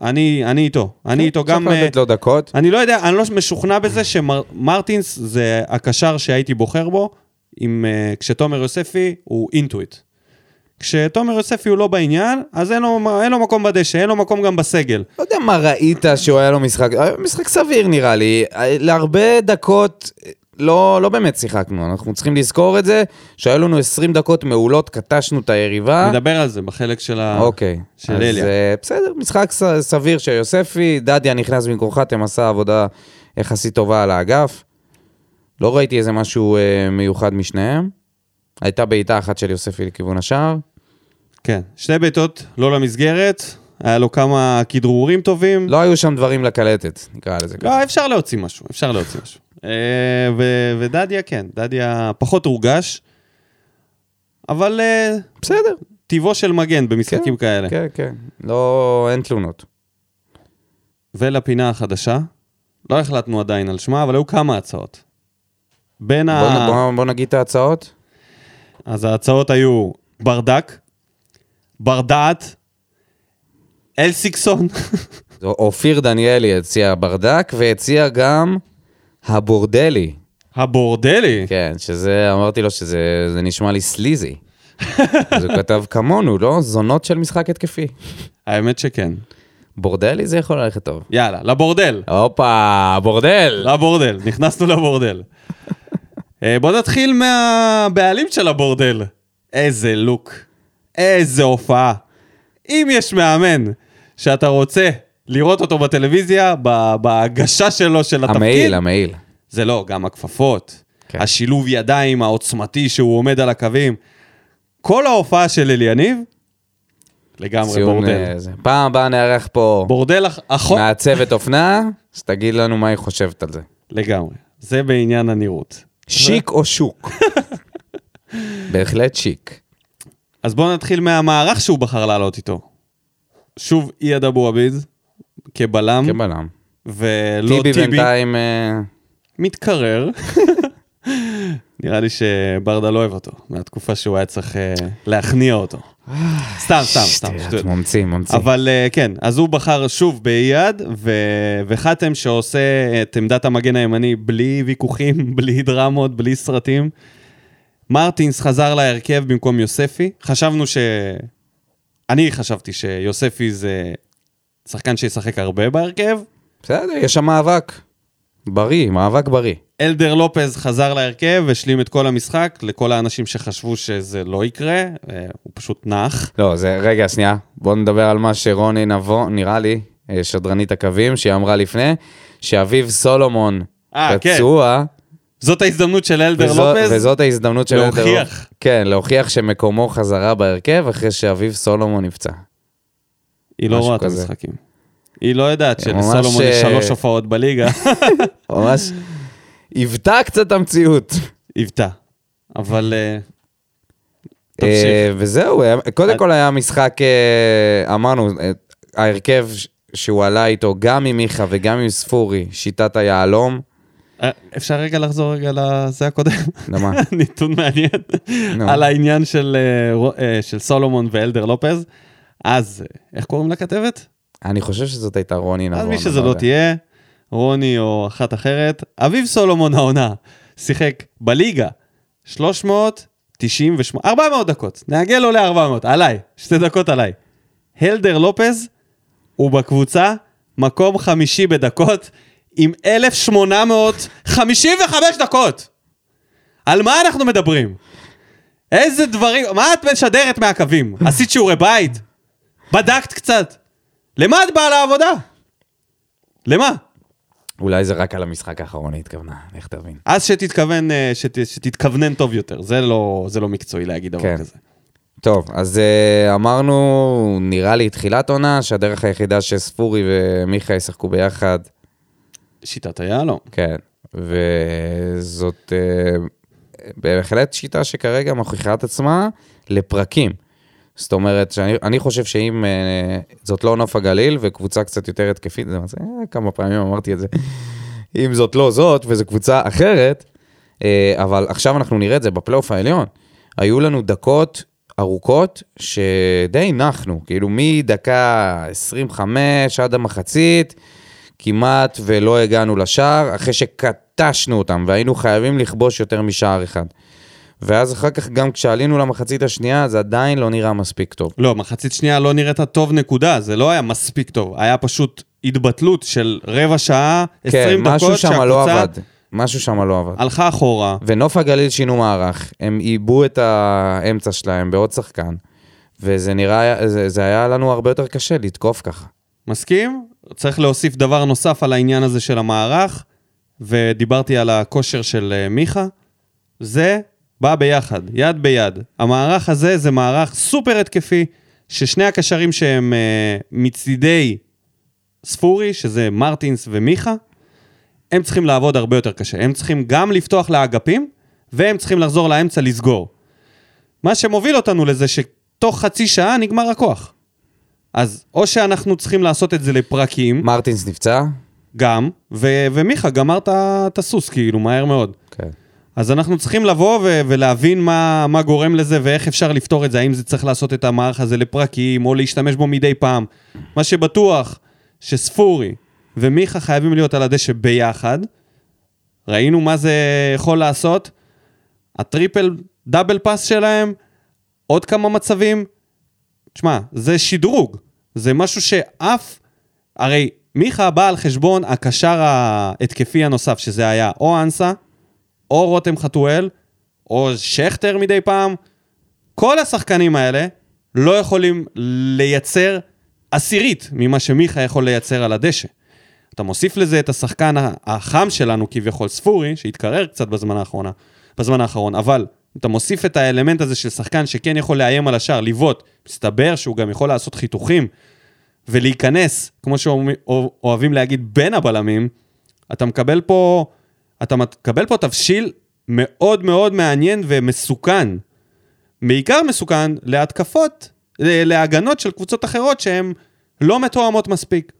אני, אני איתו. אני איתו גם... צריך אה, לתת לו דקות. אני לא יודע, אני לא משוכנע בזה שמרטינס זה הקשר שהייתי בוחר בו, עם, uh, כשתומר יוספי הוא אינטואיט. כשתומר יוספי הוא לא בעניין, אז אין לו, אין לו מקום בדשא, אין לו מקום גם בסגל. לא יודע מה ראית שהוא היה לו משחק, היה משחק סביר נראה לי. להרבה דקות לא, לא באמת שיחקנו, אנחנו צריכים לזכור את זה, שהיו לנו 20 דקות מעולות, קטשנו את היריבה. נדבר על זה בחלק של, ה... אוקיי, של אז אליה. אה, בסדר, משחק ס- סביר של יוספי, דדיה נכנס במקומך, אתם עשה עבודה יחסית טובה על האגף. לא ראיתי איזה משהו אה, מיוחד משניהם. הייתה בעיטה אחת של יוספי לכיוון השער. כן, שתי בעיטות, לא למסגרת, היה לו כמה כדרורים טובים. לא היו שם דברים לקלטת, נקרא לזה ככה. לא, אפשר להוציא משהו, אפשר להוציא משהו. אה, ו- ודדיה, כן, דדיה פחות הורגש, אבל אה, בסדר. טיבו של מגן במשחקים כאלה. כן, כן. לא, אין תלונות. ולפינה החדשה, לא החלטנו עדיין על שמה, אבל היו כמה הצעות. בין בוא, ה... בוא, בוא נגיד את ההצעות. אז ההצעות היו ברדק, ברדעת, אלסיקסון, <laughs> אופיר דניאלי הציע ברדק, והציע גם הבורדלי. הבורדלי. כן, שזה, אמרתי לו שזה זה נשמע לי סליזי. <laughs> אז הוא כתב כמונו, לא? זונות של משחק התקפי. האמת שכן. בורדלי זה יכול ללכת טוב. יאללה, לבורדל. הופה, בורדל! לבורדל, נכנסנו לבורדל. <laughs> אה, בוא נתחיל מהבעלים של הבורדל. איזה לוק, איזה הופעה. אם יש מאמן שאתה רוצה לראות אותו בטלוויזיה, בהגשה שלו של התפקיד, המעיל, המעיל. זה לא, גם הכפפות, כן. השילוב ידיים העוצמתי שהוא עומד על הקווים. כל ההופעה של אליניב, לגמרי בורדל. אה, זה. פעם הבאה נארח פה בורדל אח- אחות, מעצבת אופנה, אז תגיד לנו מה היא חושבת על זה. לגמרי. זה בעניין הנראות. שיק או שוק? <laughs> בהחלט שיק. אז בואו נתחיל מהמערך שהוא בחר לעלות איתו. שוב אייד אבו עביד, כבלם, כבלם. ולא טיבי טיבי, בינתיים... אה, מתקרר. <laughs> נראה לי שברדה לא אוהב אותו, מהתקופה שהוא היה צריך אה, להכניע אותו. סתם, סתם, סתם, שטויות. ממציא, ממציא. אבל אה, כן, אז הוא בחר שוב באייד, ו- וחתם שעושה את עמדת המגן הימני בלי ויכוחים, <laughs> בלי דרמות, בלי סרטים. מרטינס חזר להרכב במקום יוספי. חשבנו ש... אני חשבתי שיוספי זה שחקן שישחק הרבה בהרכב. בסדר, יש שם מאבק. בריא, מאבק בריא. אלדר לופז חזר להרכב, השלים את כל המשחק, לכל האנשים שחשבו שזה לא יקרה, אה, הוא פשוט נח. לא, זה, רגע, שנייה. בוא נדבר על מה שרוני נבו, נראה לי, אה, שדרנית הקווים, שהיא אמרה לפני, שאביב סולומון אה, כן. זאת ההזדמנות של אלדר וזו, לופז. וזאת ההזדמנות של אלדר להוכיח. לופז. כן, להוכיח שמקומו חזרה בהרכב אחרי שאביב סולומון נפצע. היא לא רואה את. המשחקים. היא לא יודעת ממש, שלסולומון יש אה, שלוש הופעות בליגה. <laughs> ממש היוותה קצת המציאות. היוותה. אבל... אה. אה, וזהו, קודם את- כל היה משחק, אה, אמרנו, אה, ההרכב שהוא עלה איתו, גם עם מיכה וגם עם ספורי, שיטת היהלום. אה, אפשר רגע לחזור רגע לזה הקודם? למה? <laughs> נתון מעניין. על העניין של אה, אה, של סולומון ואלדר לופז. אז, איך קוראים לכתבת? אני חושב שזאת הייתה רוני נבון. אז מי שזה לא. תהיה, רוני או אחת אחרת, אביב סולומון העונה שיחק בליגה 398, 400 דקות, נעגל עולה 400, עליי, שתי דקות עליי. הלדר לופז הוא בקבוצה מקום חמישי בדקות עם 1,855 דקות. על מה אנחנו מדברים? איזה דברים, מה את משדרת מהקווים? עשית שיעורי בית? בדקת קצת? למה את באה לעבודה? למה? אולי זה רק על המשחק האחרון היא התכוונה, לך תבין. אז שתתכוון, אה, שת, שתתכוונן טוב יותר, זה לא, זה לא מקצועי להגיד דבר כן. כזה. טוב, אז אה, אמרנו, נראה לי תחילת עונה, שהדרך היחידה שספורי ומיכה ישחקו ביחד, שיטת היהלום. כן, וזאת אה, בהחלט שיטה שכרגע מוכיחה את עצמה לפרקים. זאת אומרת, שאני, אני חושב שאם אה, זאת לא נוף הגליל וקבוצה קצת יותר התקפית, זה, זה אה, כמה פעמים אמרתי את זה, אם זאת לא זאת וזו קבוצה אחרת, אבל עכשיו אנחנו נראה את זה בפלייאוף העליון. היו לנו דקות ארוכות שדי נחנו, כאילו מדקה 25 עד המחצית, כמעט ולא הגענו לשער, אחרי שקטשנו אותם והיינו חייבים לכבוש יותר משער אחד. ואז אחר כך גם כשעלינו למחצית השנייה, זה עדיין לא נראה מספיק טוב. לא, מחצית שנייה לא נראית טוב נקודה, זה לא היה מספיק טוב, היה פשוט התבטלות של רבע שעה, 20 כן, משהו דקות שם לא שהקבוצה עבד. משהו שם לא עבד. הלכה אחורה. ונוף הגליל שינו מערך, הם עיבו את האמצע שלהם בעוד שחקן, וזה נראה, זה, זה היה לנו הרבה יותר קשה לתקוף ככה. מסכים? צריך להוסיף דבר נוסף על העניין הזה של המערך, ודיברתי על הכושר של אה, מיכה. זה בא ביחד, יד ביד. המערך הזה זה מערך סופר התקפי, ששני הקשרים שהם אה, מצידי ספורי, שזה מרטינס ומיכה, הם צריכים לעבוד הרבה יותר קשה. הם צריכים גם לפתוח לאגפים, והם צריכים לחזור לאמצע לסגור. מה שמוביל אותנו לזה שתוך חצי שעה נגמר הכוח. אז או שאנחנו צריכים לעשות את זה לפרקים, מרטינס נפצע? גם, ו- ומיכה גמר את הסוס, כאילו, מהר מאוד. כן. אז אנחנו צריכים לבוא ו- ולהבין מה, מה גורם לזה ואיך אפשר לפתור את זה, האם זה צריך לעשות את המערך הזה לפרקים, או להשתמש בו מדי פעם. מה שבטוח, שספורי ומיכה חייבים להיות על הדשא ביחד. ראינו מה זה יכול לעשות. הטריפל דאבל פאס שלהם, עוד כמה מצבים. תשמע, זה שדרוג. זה משהו שאף... הרי מיכה בא על חשבון הקשר ההתקפי הנוסף, שזה היה או אנסה, או רותם חתואל, או שכטר מדי פעם. כל השחקנים האלה לא יכולים לייצר עשירית ממה שמיכה יכול לייצר על הדשא. אתה מוסיף לזה את השחקן החם שלנו, כביכול ספורי, שהתקרר קצת בזמן האחרונה, בזמן האחרון, אבל אתה מוסיף את האלמנט הזה של שחקן שכן יכול לאיים על השער, לבעוט, מסתבר שהוא גם יכול לעשות חיתוכים ולהיכנס, כמו שאוהבים להגיד, בין הבלמים, אתה מקבל פה, אתה מקבל פה תבשיל מאוד מאוד מעניין ומסוכן. בעיקר מסוכן להתקפות, להגנות של קבוצות אחרות שהן לא מתואמות מספיק.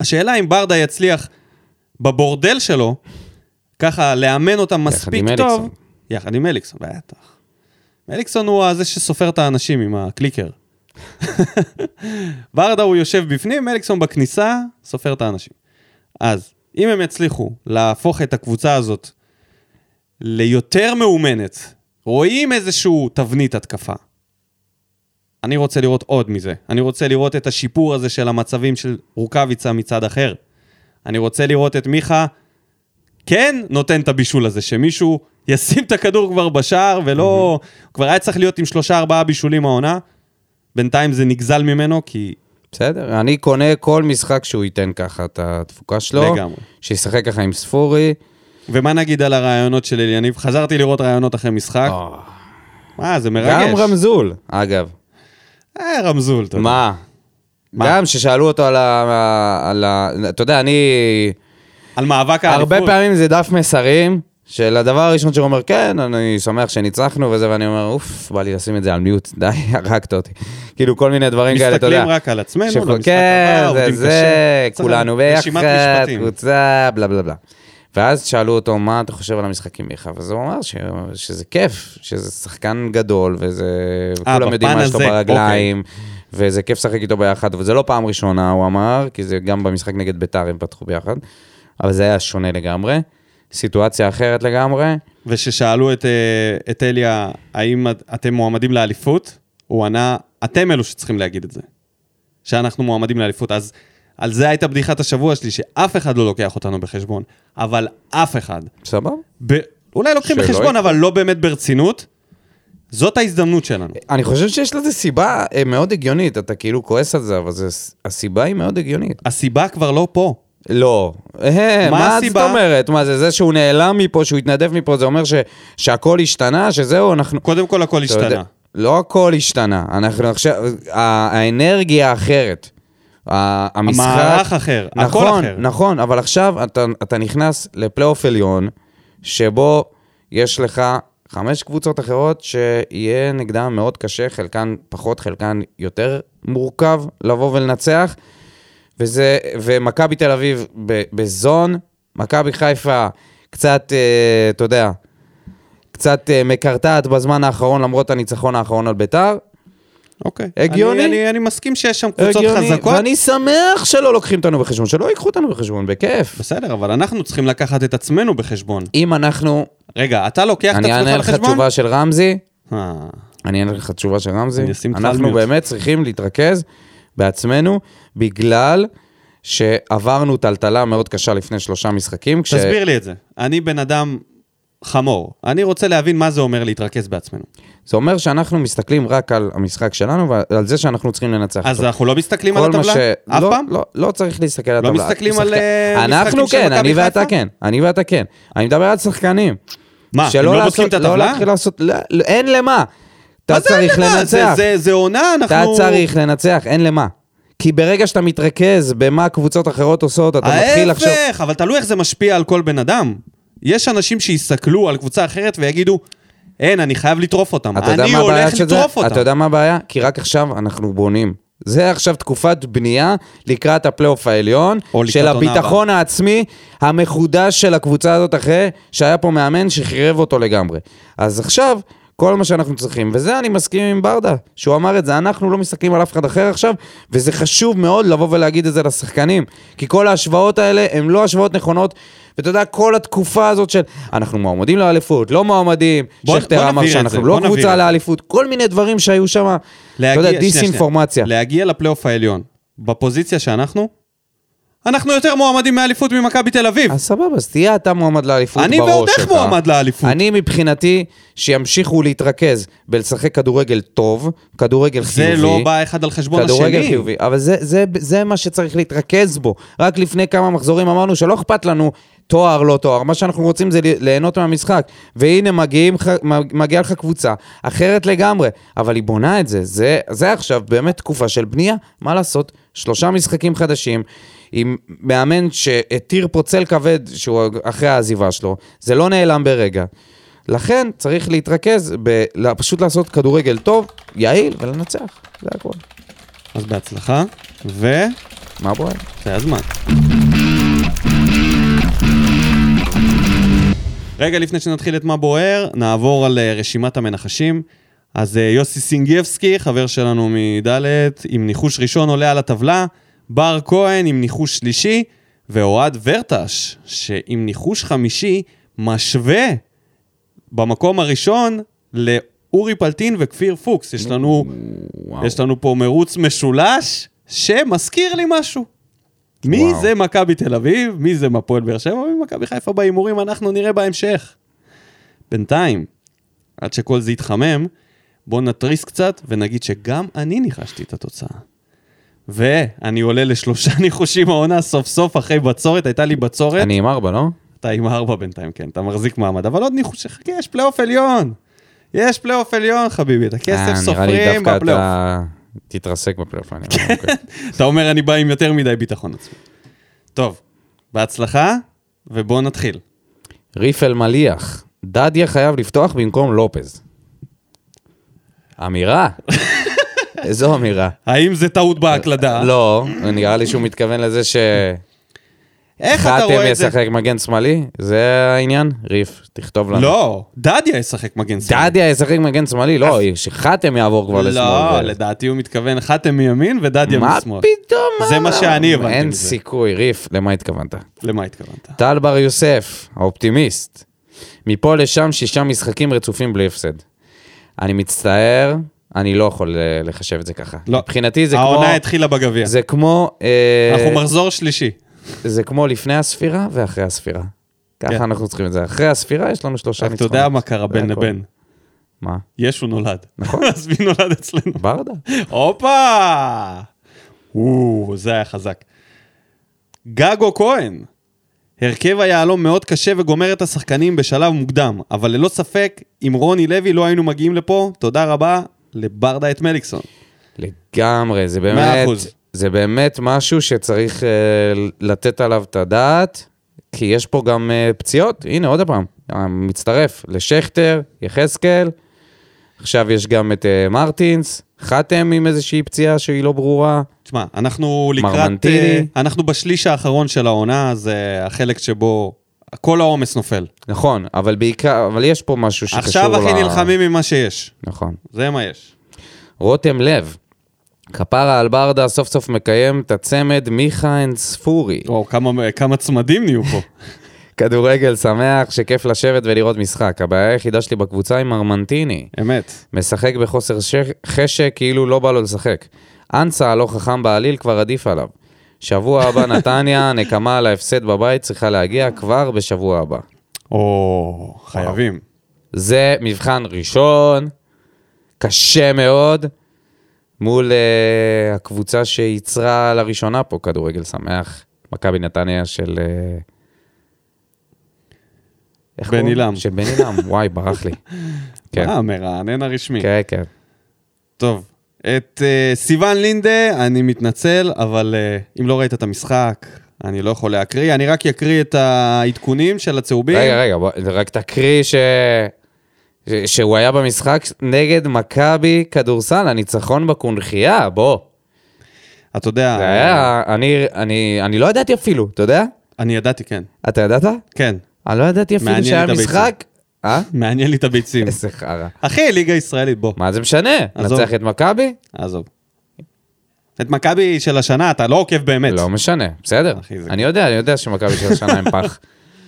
השאלה אם ברדה יצליח בבורדל שלו, ככה לאמן אותם מספיק טוב. אליקסון. יחד עם אליקסון, בטח. אליקסון הוא זה שסופר את האנשים עם הקליקר. ברדה הוא יושב בפנים, אליקסון בכניסה, סופר את האנשים. אז אם הם יצליחו להפוך את הקבוצה הזאת ליותר מאומנת, רואים איזשהו תבנית התקפה. אני רוצה לראות עוד מזה. אני רוצה לראות את השיפור הזה של המצבים של רוקאביצה מצד אחר. אני רוצה לראות את מיכה כן נותן את הבישול הזה, שמישהו ישים את הכדור כבר בשער ולא... הוא כבר היה צריך להיות עם שלושה ארבעה בישולים העונה. בינתיים זה נגזל ממנו כי... בסדר, אני קונה כל משחק שהוא ייתן ככה את התפוקה שלו. לגמרי. שישחק ככה עם ספורי. ומה נגיד על הרעיונות של אליניב? חזרתי לראות רעיונות אחרי משחק. מה, זה מרגש. גם רמזול, אגב. אה, רמזול, אתה יודע. מה? מה? גם ששאלו אותו על ה... על ה... אתה יודע, אני... על מאבק האליפות. הרבה פעמים זה דף מסרים, של הדבר הראשון שהוא אומר, כן, אני שמח שניצחנו וזה, ואני אומר, אוף, בא לי לשים את זה על מיוט, די, <laughs> הרגת אותי. כאילו, כל מיני דברים כאלה, אתה יודע. מסתכלים רק על עצמנו, שחו- למשחק כן, הבא, זה עובדים זה, קשה. כולנו ביחד. קבוצה, בלה בלה בלה. ואז שאלו אותו, מה אתה חושב על המשחקים מיכה? ואז הוא אמר ש... שזה כיף, שזה שחקן גדול, וזה... אה, וכולם יודעים מה יש לו ברגליים, וזה כיף לשחק איתו ביחד, וזה לא פעם ראשונה, הוא אמר, כי זה גם במשחק נגד ביתר הם פתחו ביחד, אבל זה היה שונה לגמרי, סיטואציה אחרת לגמרי. וששאלו את, אה, את אליה, האם את- אתם מועמדים לאליפות, הוא ענה, אתם אלו שצריכים להגיד את זה. שאנחנו מועמדים לאליפות. אז על זה הייתה בדיחת השבוע שלי, שאף אחד לא לוקח אותנו בחשבון, אבל אף אחד. סבבה? ב... אולי לוקחים בחשבון. אבל לא באמת ברצינות. זאת ההזדמנות שלנו. אני חושב שיש לזה סיבה אה, מאוד הגיונית, אתה כאילו כועס על זה, אבל זה, הסיבה היא מאוד הגיונית. הסיבה כבר לא פה. לא. אה, מה מה הסיבה? זאת אומרת? מה זה, זה שהוא נעלם מפה, שהוא התנדב מפה, זה אומר ש, שהכל השתנה, שזהו, אנחנו... קודם כל הכל אתה יודע, השתנה. לא הכל השתנה, אנחנו עכשיו, האנרגיה אחרת. ה- המשחק... המערך אחר, הכל נכון, אחר. נכון, אבל עכשיו אתה, אתה נכנס לפלייאוף עליון, שבו יש לך חמש קבוצות אחרות שיהיה נגדן מאוד קשה, חלקן פחות, חלקן יותר מורכב לבוא ולנצח. וזה, ומכבי תל אביב בזון, מכבי חיפה קצת, אה, אתה יודע, קצת אה, מקרטעת בזמן האחרון למרות הניצחון האחרון על ביתר. אוקיי. הגיוני? אני, אני, אני מסכים שיש שם קבוצות הגיוני, חזקות. ואני שמח שלא לוקחים אותנו בחשבון, שלא ייקחו אותנו בחשבון, בכיף. בסדר, אבל אנחנו צריכים לקחת את עצמנו בחשבון. אם אנחנו, רגע, אתה לוקח את אני עצמך אענה לך בחשבון? תשובה של רמזי, אה, אני אענה לך תשובה של רמזי. אני אנחנו. באמת צריכים להתרכז בעצמנו, בגלל שעברנו טלטלה מאוד קשה לפני שלושה משחקים. כש- תסביר לי את זה. אני בן אדם חמור. אני רוצה להבין מה זה אומר להתרכז בעצמנו. זה אומר שאנחנו מסתכלים רק על המשחק שלנו ועל זה שאנחנו צריכים לנצח אז אותו. אנחנו לא מסתכלים על הטבלה? ש... אף לא, פעם? לא, לא צריך להסתכל על לא הטבלה. מסתכלים על, שחקן- אה, אנחנו כן, אני ואתה? כן. אני ואתה כן. אני מדבר על שחקנים. מה, הם לא לעשות- בודקים את לא הטבלה? להתחיל לעשות... לא, לא, אין למה. אתה צריך לנצח. זה- זה עונה, אנחנו... אתה צריך לנצח, אין למה. כי ברגע שאתה מתרכז במה קבוצות אחרות עושות, אתה מתחיל לחשוב... ההפך, אבל תלוי איך זה משפיע על כל בן אדם. יש אנשים שיסתכלו על קבוצה אחרת ויגידו, אין, אני חייב לטרוף אותם. אני הולך? לטרוף אותם. אתה יודע מה הבעיה? כי רק עכשיו אנחנו בונים. זה עכשיו תקופת בנייה לקראת הפלייאוף העליון, של הביטחון העצמי המחודש של הקבוצה הזאת אחרי שהיה פה מאמן שחירב אותו לגמרי. אז עכשיו, כל מה שאנחנו צריכים, וזה אני מסכים עם ברדה, שהוא אמר את זה, אנחנו לא מסתכלים על אף אחד אחר עכשיו, וזה חשוב מאוד לבוא ולהגיד את זה לשחקנים, כי כל ההשוואות האלה הן לא השוואות נכונות, ואתה יודע, כל התקופה הזאת של אנחנו מועמדים לאליפות, לא מועמדים, שכטר אמר שאנחנו לא קבוצה. לאליפות, כל מיני דברים שהיו שם, אתה יודע. דיסאינפורמציה. להגיע לפלייאוף העליון, בפוזיציה שאנחנו, אנחנו יותר מועמדים מאליפות ממכבי תל אביב. אז סבבה, אז תהיה אתה מועמד לאליפות אני בראש ועוד שלך. איך מועמד לאליפות. אני מבחינתי, שימשיכו להתרכז בלשחק כדורגל טוב, כדורגל זה חיובי. לא בא אחד על חשבון כדורגל השני. חיובי, אבל זה, זה, זה מה שצריך להתרכז בו. רק לפני כמה מחזורים אמרנו שלא אכפת לנו תואר, לא תואר, מה שאנחנו רוצים זה ליהנות מהמשחק. והנה מגיעים, מגיעה לך קבוצה אחרת לגמרי, אבל היא בונה את זה. זה, זה עכשיו באמת תקופה של בנייה, מה לעשות? שלושה משחקים חדשים. עם מאמן שהתיר פה צל כבד שהוא אחרי העזיבה שלו, זה לא נעלם ברגע. לכן צריך להתרכז, ב, פשוט לעשות כדורגל טוב, יעיל ולנצח, זה הכול. אז בהצלחה, וזה מה בוער? הזמן. רגע לפני שנתחיל את מה בוער, נעבור על אה, רשימת המנחשים. אז אה, יוסי סינגייבסקי, חבר שלנו מדלת, עם ניחוש ראשון עולה על הטבלה, בר כהן עם ניחוש שלישי, ואוהד ורטש, שעם ניחוש חמישי, משווה במקום הראשון לאורי פלטין וכפיר פוקס. יש לנו, וואו. יש לנו פה מרוץ משולש שמזכיר לי משהו. מי וואו. זה מכבי תל אביב, מי זה הפועל באר שבע, ומי מכבי חיפה בהימורים, אנחנו נראה בהמשך. בינתיים, עד שכל זה יתחמם, בואו נתריס קצת ונגיד שגם אני ניחשתי את התוצאה. ואני עולה לשלושה <laughs> ניחושים העונה סוף סוף אחרי בצורת, הייתה לי בצורת. אני עם ארבע, לא? אתה עם ארבע בינתיים, כן, אתה מחזיק מעמד, אבל עוד ניחוש, חכה, יש פלייאוף עליון. יש פלייאוף עליון, חביבי, את הכסף אה, נראה לי סופרים דווקא בפלייאוף. אתה תתרסק בפלייאוף. אומר, אוקיי. <laughs> אתה אומר, אני בא עם יותר מדי ביטחון עצמי. טוב, בהצלחה, ובואו נתחיל. ריף אלמליח, דדיה חייב לפתוח במקום לופז. אמירה? <laughs> איזו אמירה? האם זה טעות בהקלדה? לא, נראה לי שהוא מתכוון לזה ש... איך אתה חתם רואה את זה? ישחק מגן שמאלי? זה העניין? ריף, תכתוב לנו. לא, דדיה ישחק מגן שמאל. דדיה ישחק מגן שמאלי? לא, שחתם יעבור כבר לשמאל. לא, לדעתי הוא מתכוון חתם מימין ודדיה מה משמאל. פתאום? זה מה שאני הבנתי אין. סיכוי, ריף, למה התכוונת? למה התכוונת? טל בר יוסף, האופטימיסט. מפה לשם שישה משחקים רצופים בלי הפסד. אני מצטער, אני לא יכול אה, לחשב את זה ככה. לא. מבחינתי זה כמו... העונה התחילה בגביע. זה כמו... אה, אנחנו מחזור שלישי. זה כמו לפני הספירה ואחרי הספירה. כן. ככה אנחנו צריכים את זה. אחרי הספירה יש לנו שלושה רק אתה ניצחונות. יודע מה קרה בין. לבין. מה? ישו נולד. נכון. <laughs> אז מי נולד אצלנו? ברדה. הופה! או, זה היה חזק. גגו כהן. הרכב היהלום מאוד קשה וגומר את השחקנים בשלב מוקדם, אבל ללא ספק, אם רוני לוי לא היינו מגיעים לפה, תודה רבה לברדה את מליקסון. לגמרי, זה באמת, אחוז. זה באמת משהו שצריך אה, לתת עליו את הדעת, כי יש פה גם אה, פציעות. הנה, עוד פעם, מצטרף לשכטר, יחזקאל, עכשיו יש גם את אה, מרטינס, חתם עם איזושהי פציעה שהיא לא ברורה. תשמע, אנחנו לקראת... מרמנטיני. אה, אנחנו בשליש האחרון של העונה, זה החלק שבו כל העומס נופל. נכון, אבל בעיקר, אבל יש פה משהו שקשור עכשיו הכי ל- נלחמים עם מה שיש. נכון. זה מה יש. רותם לב, כפרה על ברדה סוף סוף מקיים את הצמד מיכה אנד ספורי. או, כמה, כמה צמדים נהיו פה. <laughs> כדורגל שמח שכיף לשבת ולראות משחק. הבעיה היחידה שלי בקבוצה היא מרמנטיני. אמת. משחק בחוסר ש... חשק כאילו לא בא לו לשחק. אנסה הלא חכם בעליל כבר עדיף עליו. שבוע הבא נתניה, נקמה על ההפסד בבית צריכה להגיע כבר בשבוע הבא. או, חייבים. זה מבחן ראשון, קשה מאוד, מול uh, הקבוצה שייצרה לראשונה פה כדורגל שמח, מכבי נתניה של... Uh, איך בן? עילם. של בן עילם, וואי, ברח לי. <laughs> כן, אה, המרענן הרשמי. כן, כן. טוב, את uh, סיון לינדה, אני מתנצל, אבל uh, אם לא ראית את המשחק, אני לא יכול להקריא. אני רק אקריא את העדכונים של הצהובים. רגע, רגע, בוא, רק תקריא ש... ש- שהוא היה במשחק נגד מכבי כדורסל, הניצחון בקונכייה, בוא. אתה יודע, זה היה, אני, אני, אני לא ידעתי אפילו, אתה יודע? אני ידעתי, כן. אתה ידעת? כן, אני לא ידעתי אפילו שהיה. משחק. אה? מעניין לי את הביצים. איזה חרא. אחי, ליגה ישראלית, בוא, מה זה משנה? עזוב. נצח את מכבי? עזוב. את מכבי של השנה, אתה לא עוקב באמת. לא משנה, בסדר. אחי, זה- אני יודע, אני יודע שמכבי של השנה הם פח.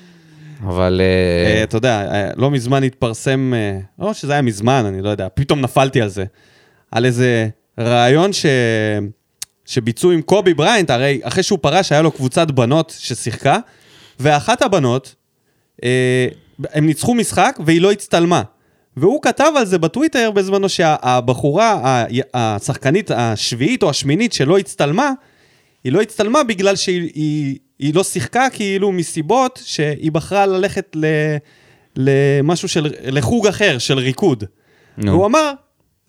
<laughs> אבל... אה, אה, אתה יודע, אה, לא מזמן התפרסם, אה, או שזה היה מזמן, אני לא יודע, פתאום נפלתי על זה. על איזה רעיון ש... שביצעו עם קובי בריינט, הרי אחרי שהוא פרש היה לו קבוצת בנות ששיחקה, ואחת הבנות, אה, הם ניצחו משחק והיא לא הצטלמה. והוא כתב על זה בטוויטר בזמנו שהבחורה, השחקנית השביעית או השמינית שלא הצטלמה, היא לא הצטלמה בגלל שהיא היא, היא לא שיחקה כאילו מסיבות שהיא בחרה ללכת ל, למשהו של, לחוג אחר של ריקוד. נו. והוא אמר,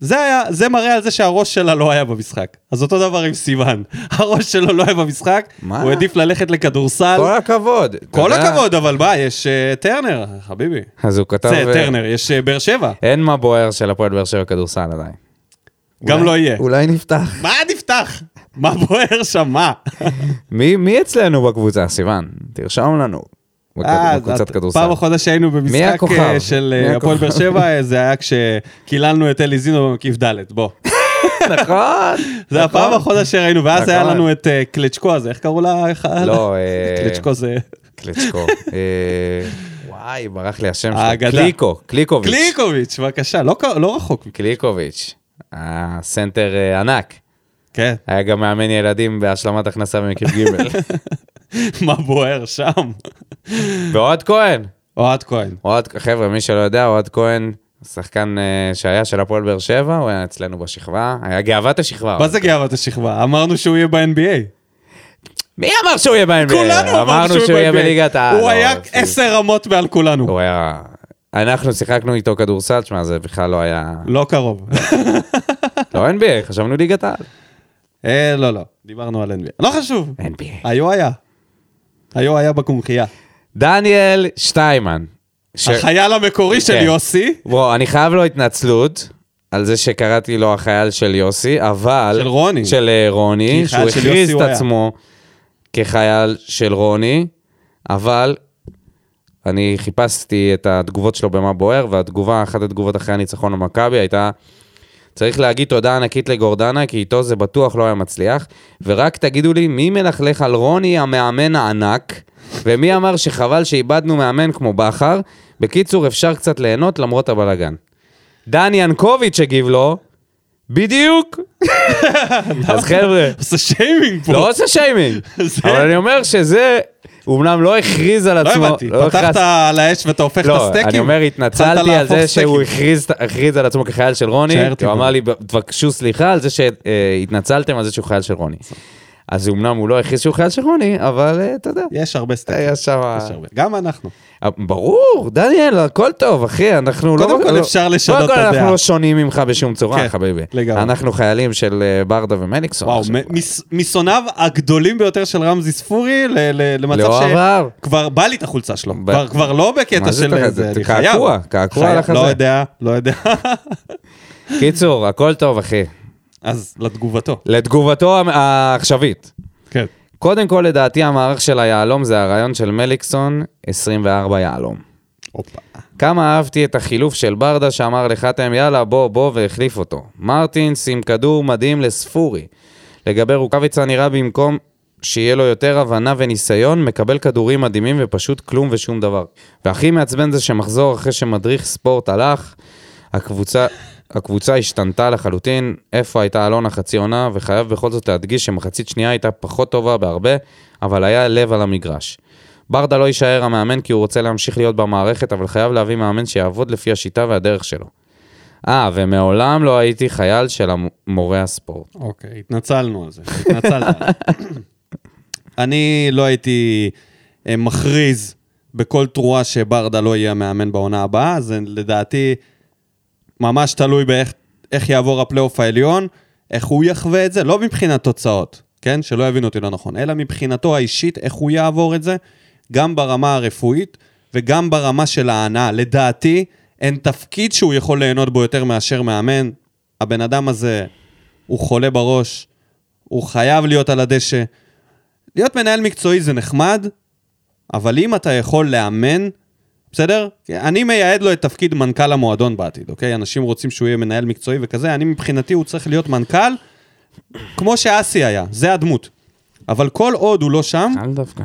זה, היה, זה מראה על זה שהראש שלה לא היה במשחק. אז אותו דבר עם סיוון. <laughs> הראש שלו לא היה במשחק, מה? הוא העדיף ללכת לכדורסל. כל הכבוד. כל יודע? הכבוד, אבל מה, יש uh, טרנר, חביבי. אז הוא כתב... זה אה, טרנר, יש uh, באר שבע. אין מה בוער של הפועל באר שבע כדורסל עדיין. גם אולי- לא יהיה. אולי נפתח. <laughs> מה נפתח? מה בוער שם, מה? מי מי אצלנו בקבוצה, סיוון? תרשום לנו. אה, בקבוצת כדורסל. פעם אחרונה שהיינו במשחק? אה, של אה, הפועל באר? שבע, זה היה כשקיללנו את אלי זינו במקיף ד', בוא. <laughs> נכון. זה הפעם האחרונה שראינו, ואז היה נכון. לנו את קלצ'קו הזה, איך קראו לה? לא, <laughs> קלצ'קו זה... קלצ'קו. <laughs> וואי, ברח לי השם שלו. קליקו, קליקוביץ'. קליקוביץ', בבקשה, לא לא רחוק. קליקוביץ'. הסנטר ענק. כן, היה גם מאמן ילדים בהשלמת הכנסה במקיף ג'. מה בוער שם? ואוהד כהן. אוהד כהן. אוהד, חבר'ה, מי שלא יודע, אוהד כהן, שחקן אה, שהיה של הפועל באר שבע, הוא היה אצלנו בשכבה, היה גאוות השכבה. מה זה גאוות השכבה? אמרנו שהוא יהיה ב-NBA. מי אמר שהוא יהיה ב-NBA? כולנו אמרנו שהוא יהיה בליגת העל. הוא לא, היה זה- עשר רמות מעל כולנו. הוא היה... אנחנו שיחקנו איתו כדורסל, תשמע, זה בכלל לא היה... לא קרוב. לא NBA, חשבנו ליגת העל. אה, לא, לא, דיברנו על NBA. לא חשוב. NBA. היו היה. היו היה בקונכייה. דניאל שטיימן. ש- החייל המקורי של כן. יוסי, בוא, אני חייב לו התנצלות על זה שקראתי לו החייל של יוסי, אבל... של רוני. של אה, רוני, שהוא של הכריז את. עצמו כחייל של רוני, אבל אני חיפשתי את התגובות שלו במה בוער, והתגובה, אחת התגובות אחרי הניצחון למכבי הייתה... צריך להגיד תודה ענקית לגורדנה, כי איתו זה בטוח לא היה מצליח. ורק תגידו לי, מי מלכלך על רוני המאמן הענק, ומי אמר שחבל שאיבדנו מאמן כמו בכר? בקיצור, אפשר קצת ליהנות למרות הבלגן. דני ינקוביץ' הגיב לו, בדיוק. אז חבר'ה, עושה שיימינג פה. לא עושה שיימינג, אבל אני אומר שזה, הוא אמנם לא הכריז על לא עצמו, הבנתי, לא פתחת הכרז- על האש ואתה הופך את לא, הסטייקים? אני אומר, התנצלתי על זה שהוא. הכריז, על עצמו כחייל של רוני, הוא. אמר לי, תבקשו סליחה על זה שהתנצלתם על זה שהוא חייל של רוני. אז אמנם הוא לא הכריז שהוא חייל של רוני, אבל אה, אתה יודע, יש הרבה סטייקים. שם... יש הרבה. גם אנחנו. ברור, דניאל, הכל טוב, אחי, אנחנו לא... קודם כל לא- אפשר לשנות קודם את כל הדעה. אנחנו לא שונים ממך בשום צורה, כן, חביבי. לגמרי. אנחנו חיילים של אה, ברדה ומליקסון. וואו, משונאיו הגדולים ביותר של רמזי ספורי למצב לא ש... עבר. כבר בא לי את החולצה שלו. כבר- לא בקטע של... זה, קעקוע. קעקוע. על החזה. לא יודע, לא יודע. <laughs> קיצור, הכל טוב, אחי. אז לתגובתו. לתגובתו העכשווית. כן. קודם כל, לדעתי, המערך של היהלום זה הרעיון של מליקסון, 24 יהלום. כמה אהבתי את החילוף של ברדה שאמר לחתם יאללה בוא בוא והחליף אותו. מרטינס עם כדור מדהים לספורי. לגבי רוקאביצה נראה במקום שיהיה לו יותר הבנה וניסיון, מקבל כדורים מדהימים ופשוט כלום ושום דבר. והכי מעצבן זה שמחזור אחרי שמדריך ספורט הלך, הקבוצה, הקבוצה השתנתה לחלוטין, איפה הייתה אלונה חצי עונה, וחייב בכל זאת להדגיש שמחצית שנייה הייתה פחות טובה בהרבה, אבל היה לב על המגרש. ברדה לא יישאר המאמן כי הוא רוצה להמשיך להיות במערכת, אבל חייב להביא מאמן שיעבוד לפי השיטה והדרך שלו. אה, ומעולם לא הייתי חייל של מורה הספורט. אוקיי, התנצלנו על זה. התנצלת. <laughs> אני לא הייתי אה, מכריז בכל תרועה שברדה לא יהיה המאמן בעונה הבאה, זה לדעתי ממש תלוי באיך איך יעבור הפלייאוף העליון, איך הוא יחווה את זה, לא מבחינת תוצאות, כן? שלא יבינו אותי לא נכון, אלא מבחינתו האישית, איך הוא יעבור את זה, גם ברמה הרפואית וגם ברמה של ההנאה. לדעתי, אין תפקיד שהוא יכול ליהנות בו יותר מאשר מאמן. הבן אדם הזה, הוא חולה בראש, הוא חייב להיות על הדשא. להיות מנהל מקצועי זה נחמד, אבל אם אתה יכול לאמן, בסדר? אני מייעד לו את תפקיד מנכ"ל המועדון בעתיד, אוקיי? אנשים רוצים שהוא יהיה מנהל מקצועי וכזה, אני מבחינתי הוא צריך להיות מנכ"ל, כמו שאסי היה, זה הדמות. אבל כל עוד הוא לא שם, אל דווקא.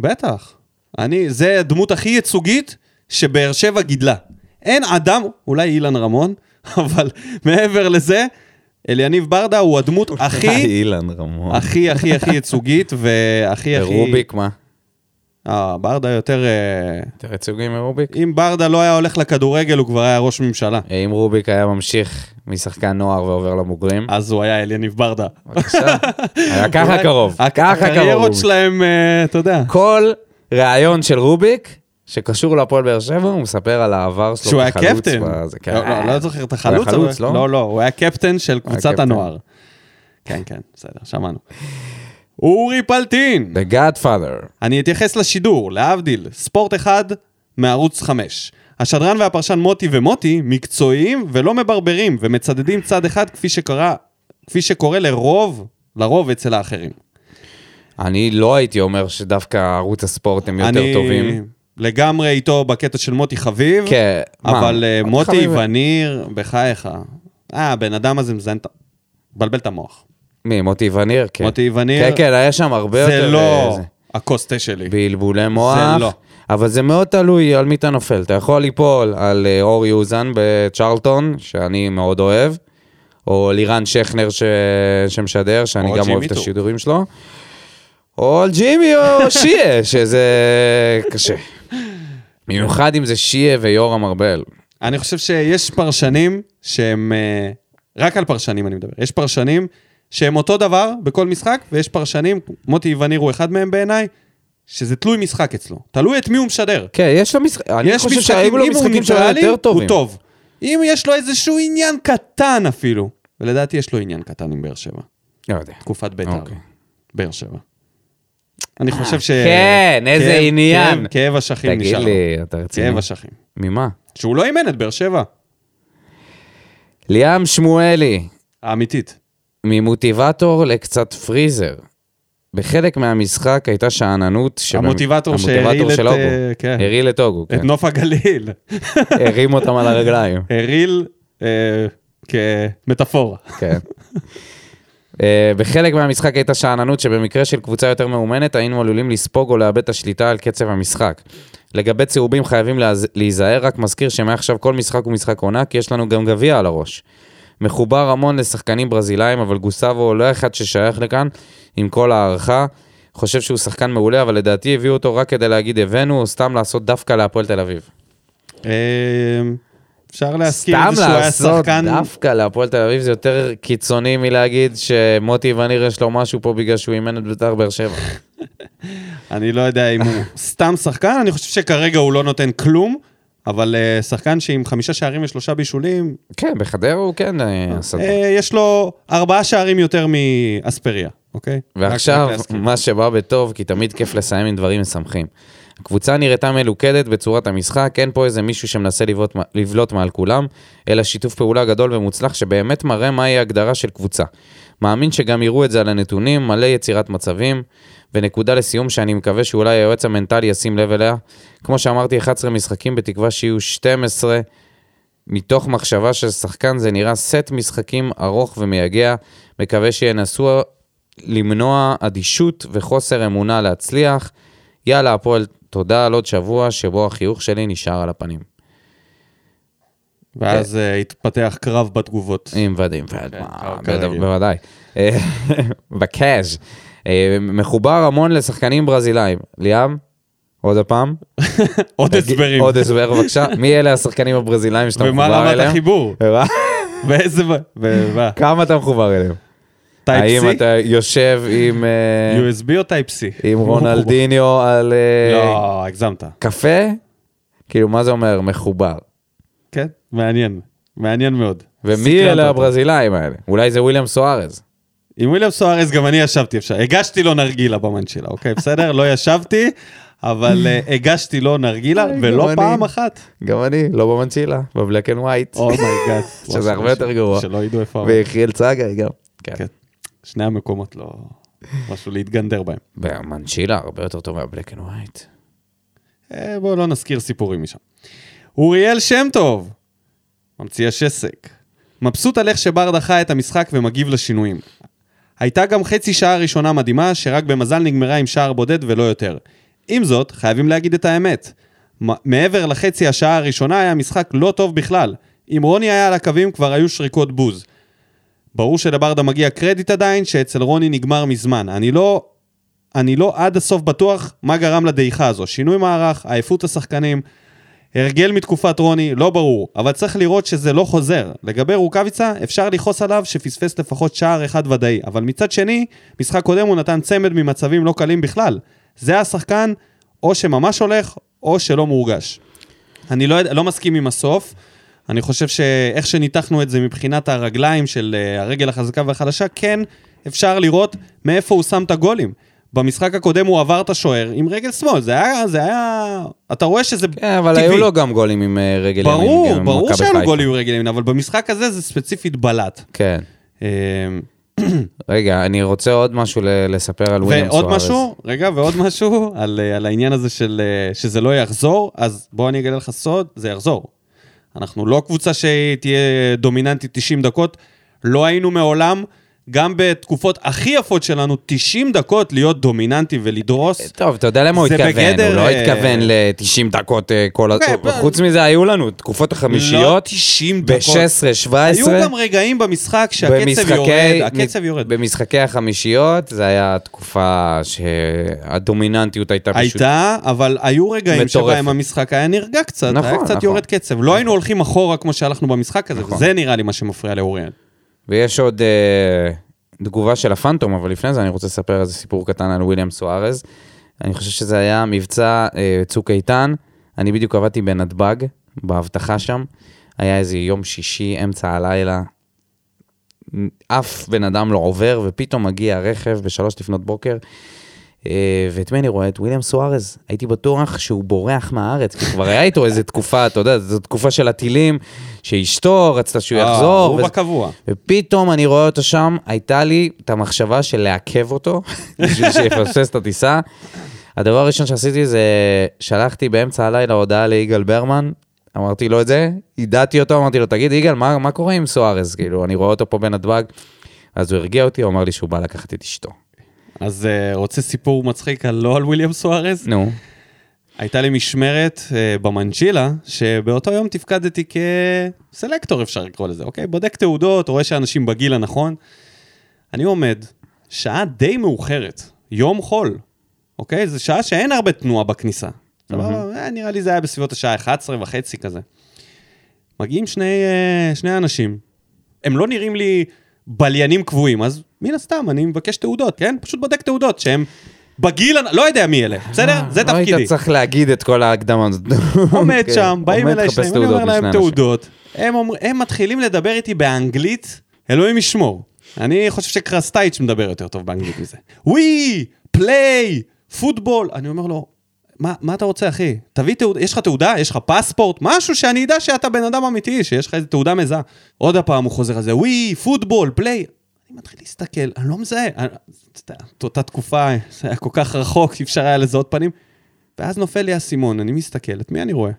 בטח. אני, זה הדמות הכי ייצוגית שבאר שבע גידלה. אין אדם, אולי אילן רמון, <laughs> אבל מעבר לזה, אליניב ברדה הוא הדמות הכי, אילן רמון. הכי, הכי, הכי ייצוגית, <laughs> והכי, הכי... ורוביק מה? אה, ברדה יותר... אה, יותר ייצוגי מרוביק? אם ברדה לא היה הולך לכדורגל, הוא כבר היה ראש ממשלה. אה, אם רוביק היה ממשיך משחקן נוער ועובר לבוגרים, אז הוא היה אליניב ברדה. בבקשה. <laughs> היה ככה קרוב. ככה קרוב. הקריירות. שלהם, אה, אתה יודע. כל ראיון של רוביק שקשור להפועל באר שבע, הוא מספר על העבר שלו שהוא היה קפטן. כן. לא, לא, לא זוכר את החלוץ, לא? לא, לא, הוא היה קפטן של קבוצת. הנוער. כן, כן, בסדר, שמענו. אורי פלטין. The Godfather. אני אתייחס לשידור, להבדיל, ספורט אחד מערוץ 5. השדרן והפרשן מוטי ומוטי מקצועיים ולא מברברים ומצדדים צד אחד כפי שקרה, כפי שקורה לרוב, לרוב אצל האחרים. אני לא הייתי אומר שדווקא ערוץ הספורט הם יותר אני טובים. לגמרי איתו בקטע של מוטי חביב, כן, מה? אבל אה, מוטי חביב- וניר, בחייך. אה, הבן אדם הזה מזיין את... מבלבל את המוח. מי, מוטי וניר? כן. מוטי וניר, כן, כן, היה שם הרבה יותר... זה אה, לא זה. הכוס תה שלי. בלבולי מוח. לא. אבל זה מאוד תלוי על מי אתה נופל. אתה יכול ליפול על אה, אור יוזן בצ'רלטון, שאני מאוד אוהב, או לירן שכנר ש... שמשדר, שאני גם אוהב את. השידורים שלו. או על ג'ימי או <laughs> שיה, שזה קשה. במיוחד אם זה שיה ויורם ארבל. אני חושב שיש פרשנים שהם... אה, רק על פרשנים אני מדבר. יש פרשנים שהם אותו דבר בכל משחק, ויש פרשנים, מוטי וניר הוא אחד מהם בעיניי, שזה תלוי משחק אצלו. תלוי את מי הוא משדר. כן, יש לו משחק... אני חושב שהיו לו משחקים שהיו יותר טובים. הוא טוב. אם יש לו איזשהו עניין קטן אפילו, ולדעתי יש לו עניין קטן עם באר שבע. לא יודע. תקופת בית"ר. אוקיי. באר שבע. אני חושב ש... כן, איזה כאב- עניין. כאב- כאב אשכים תגיד נשאר לו. לי, אתה רציני? כאב אשכים. ממה? שהוא לא אימן את באר שבע, ליאם שמואלי, האמיתית. ממוטיבטור לקצת פריזר. בחלק מהמשחק הייתה שאננות. שבמ- המוטיבטור שהרעיל המוטיבטור את, של אוגו. אה, כן. הרעיל את אוגו, את כן. נוף הגליל. <laughs> הרים אותם על הרגליים, הריל אה, כמטאפורה. כן. אה, בחלק מהמשחק הייתה שאננות שבמקרה של קבוצה יותר מאומנת היינו עלולים לספוג או לאבד את השליטה על קצב המשחק. לגבי צהובים חייבים להיזהר, רק מזכיר שמעכשיו כל משחק הוא משחק עונה, כי יש לנו גם גביע על הראש. מחובר המון לשחקנים ברזילאים, אבל גוסבו לא אחד ששייך לכאן, עם כל הערכה. חושב שהוא שחקן מעולה, אבל לדעתי הביאו אותו רק כדי להגיד הבאנו, או סתם לעשות דווקא להפועל תל אביב. אה, אפשר סתם זה שהוא היה לעשות שחקן... דווקא להפועל תל אביב זה יותר קיצוני מלהגיד שמוטי וניר יש לו משהו פה בגלל שהוא אימן את בית"ר באר שבע. <laughs> אני לא יודע אם הוא סתם שחקן, אני חושב שכרגע הוא לא נותן כלום, אבל אה, שחקן שעם חמישה שערים ושלושה בישולים, כן, בחדרה הוא כן אה, עשה דברים. אה, יש לו ארבעה שערים יותר מאספריה, אוקיי? ועכשיו. מה שבא בטוב, כי תמיד כיף לסיים עם דברים משמחים. הקבוצה נראתה מלוכדת בצורת המשחק, אין פה איזה מישהו שמנסה לבלוט, לבלוט מעל כולם, אלא שיתוף פעולה גדול ומוצלח שבאמת מראה מהי ההגדרה של קבוצה. מאמין שגם יראו את זה על הנתונים, מלא יצירת מצבים, ונקודה לסיום שאני מקווה שאולי היועץ המנטלי ישים לב אליה. כמו שאמרתי, 11 משחקים בתקווה שיהיו 12, מתוך מחשבה ששחקן זה נראה סט משחקים ארוך ומייגע, מקווה שינסו למנוע אדישות וחוסר אמונה להצליח. יאללה, הפועל, תודה על עוד שבוע שבו החיוך שלי נשאר על הפנים. ואז אה, התפתח קרב בתגובות. עם ודים כן, כרגיל. בוודאי. אה, <laughs> בקאז'. אה, מחובר המון לשחקנים ברזילאים. ליאם, עוד הפעם. <laughs> עוד הסברים. עוד הסבר בבקשה. מי אלה השחקנים הברזילאים שאתה ומה מחובר רמת אליהם? החיבור? אה, <laughs> ואיזה... ומה? כמה אתה מחובר אליהם? האם Type-C? אתה יושב עם, אה, USB או Type-C? עם רונלדיניו על אה, לא, הגזמת. קפה? כאילו, מה זה אומר מחובר? כן, מעניין. מעניין מאוד. ומי אלה. הברזילאים האלה? אולי זה וויליאם סוארז. עם וויליאם סוארז גם אני ישבתי אפשר. הגשתי לו נרגילה במנצ'ילה, אוקיי? בסדר? לא ישבתי, אבל אה, הגשתי לו נרגילה, ולא. פעם אחת. גם אני, לא במנצ'ילה, בבלק אנד ווייט. Oh my God. <laughs> שזה הרבה יותר גרוע. שלא ידעו איפה... ויחיאל צגה גם. כן. שני המקומות לא... משהו להתגנדר בהם. במנצ'ילה הרבה יותר טוב מהבלק אנד ווייט. אה, בואו לא נזכיר סיפורים משם. אוריאל שם טוב, ממציא השסק. מבסוט על איך שברדה חה את המשחק ומגיב לשינויים. הייתה גם חצי שעה ראשונה מדהימה, שרק במזל נגמרה עם שער בודד ולא יותר. עם זאת, חייבים להגיד את האמת. מעבר לחצי השעה הראשונה היה משחק לא טוב בכלל. אם רוני היה על הקווים כבר היו שריקות בוז. ברור שלברדה מגיע קרדיט עדיין, שאצל רוני נגמר מזמן. אני לא, אני לא עד הסוף בטוח מה גרם לדעיכה הזו. שינוי מערך, עייפות השחקנים, הרגל מתקופת רוני, לא ברור. אבל צריך לראות שזה לא חוזר. לגבי רוקאביצה, אפשר לכעוס עליו שפספס לפחות שער אחד ודאי. אבל מצד שני, משחק קודם הוא נתן צמד ממצבים לא קלים בכלל. זה השחקן, או שממש הולך, או שלא מורגש. אני לא, לא מסכים עם הסוף. אני חושב שאיך שניתחנו את זה מבחינת הרגליים של אה, הרגל החזקה והחלשה, כן אפשר לראות מאיפה הוא שם את הגולים. במשחק הקודם הוא עבר את השוער עם רגל שמאל, זה היה, זה היה... אתה רואה שזה כן, אבל טבעי. היו לו גם גולים עם אה, רגל ימין. ברור, עם ברור שהיו לו. גולים עם רגל ימין, אבל במשחק הזה זה ספציפית בלט. כן. אה, רגע, אני רוצה עוד משהו לספר על וויליאם סוארז. ועוד משהו, רגע, ועוד משהו על, אה, על העניין הזה של שזה לא יחזור, אז בוא אני אגלה לך סוד, זה יחזור. אנחנו לא קבוצה שתהיה דומיננטית 90 דקות, לא היינו מעולם, גם בתקופות הכי יפות שלנו, 90 דקות להיות דומיננטי ולדרוס. טוב, אתה יודע למה הוא התכוון, בגדר, הוא לא אה, התכוון ל-90 דקות אה, כל ה... אוקיי, ב- חוץ מזה, היו לנו תקופות לא החמישיות, 90 דקות. ב-16, 17. היו גם רגעים במשחק שהקצב יורד, הקצב יורד. במשחקי החמישיות, זה היה תקופה שהדומיננטיות הייתה פשוט... הייתה, אבל היו רגעים מטורפת. שבהם המשחק היה נרגע קצת, נכון, היה קצת נכון. יורד קצב. לא היינו הולכים אחורה כמו שהלכנו במשחק הזה, נכון. וזה נראה לי מה שמפריע לאוריאל. ויש עוד אה, תגובה של הפנטום, אבל לפני זה אני רוצה לספר איזה סיפור קטן על וויליאם סוארז. אני חושב שזה היה מבצע אה, צוק איתן. אני בדיוק עבדתי בנתב"ג, באבטחה שם. היה איזה יום שישי, אמצע הלילה. אף בן אדם לא עובר, ופתאום מגיע רכב בשלוש לפנות בוקר. אה, ואת מי אני רואה? את וויליאם סוארז. הייתי בטוח שהוא בורח מהארץ, כי כבר היה איתו איזה תקופה, אתה יודע, זו תקופה של הטילים, שאשתו רצתה שהוא אה, יחזור. הוא בקבוע. ופתאום אני רואה אותו שם, הייתה לי את המחשבה של לעכב אותו, <laughs> בשביל שיפספס את הטיסה. הדבר הראשון שעשיתי זה, שלחתי באמצע הלילה הודעה ליגאל ברמן, אמרתי לו את זה, יידעתי אותו, אמרתי לו, תגיד, יגאל, מה, מה קורה עם סוארז? כאילו, אני רואה אותו פה בנתב"ג. אז הוא הרגיע אותי, הוא אמר לי שהוא בא לקחת את אשתו. אז אה, רוצה סיפור מצחיק על לא על וויליאם סוארז? נו, הייתה לי משמרת אה, במנצ'ילה, שבאותו יום תפקדתי כסלקטור, אפשר לקרוא לזה, אוקיי? בודק תעודות, רואה שאנשים בגיל הנכון. אני עומד, שעה די מאוחרת, יום חול, אוקיי? זו שעה שאין הרבה תנועה בכניסה. סבבה? אה, נראה לי זה היה בסביבות השעה 11 וחצי כזה. מגיעים שני, שני אנשים, הם לא נראים לי בליינים קבועים, אז מן הסתם, אני מבקש תעודות, כן? פשוט בודק תעודות שהם בגיל, לא יודע מי אלה, בסדר? זה לא תפקידי. היית צריך להגיד את כל ההקדמה הזאת. <laughs> עומד כן, שם, באים אליי שניים, אני אומר להם. תעודות. הם, מתחילים לדבר איתי באנגלית, אלוהים ישמור. אני חושב שקרסטייץ' מדבר יותר טוב באנגלית מזה. ווי, פליי, פוטבול. אני אומר לו, מה, מה אתה רוצה, אחי? תביא תעודה, יש לך תעודה? יש לך פספורט? משהו שאני אדע שאתה בן אדם אמיתי, שיש לך איזה תעודה מזהה. עוד הפעם הוא חוזר על זה, ווי, פוטבול, פליי. אני מתחיל להסתכל, אני לא מזהה. אותה תקופה, זה היה כל כך רחוק, אי אפשר היה לזהות פנים. ואז נופל לי האסימון, אני מסתכל, את מי אני רואה?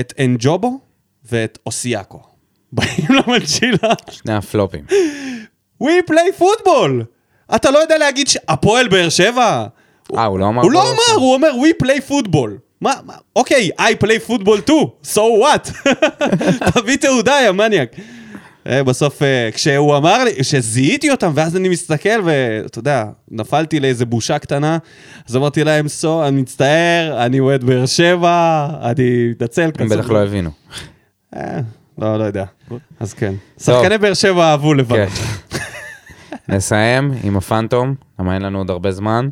את אנג'ובו ואת אוסיאקו. <laughs> באים למנצ'ילה, שני הפלופים. We play football! אתה לא יודע להגיד שהפועל באר שבע? אה, הוא לא אמר? הוא לא? אמר, הוא אומר We play football. מה, מה, אוקיי, I play football too, so what? <laughs> תביא תעודה, יא מניאק. אה, בסוף, אה, כשהוא אמר לי, כשזיהיתי אותם, ואז אני מסתכל, ואתה יודע, נפלתי לאיזה בושה קטנה, אז אמרתי להם, סו, אני מצטער, אני אוהד באר שבע, אני מתנצל. הם כזה." בטח לא הבינו. אה, לא, לא יודע. אז כן. שחקני באר שבע אהבו לבד. כן. <laughs> נסיים עם הפנטום, למה אין לנו עוד הרבה זמן.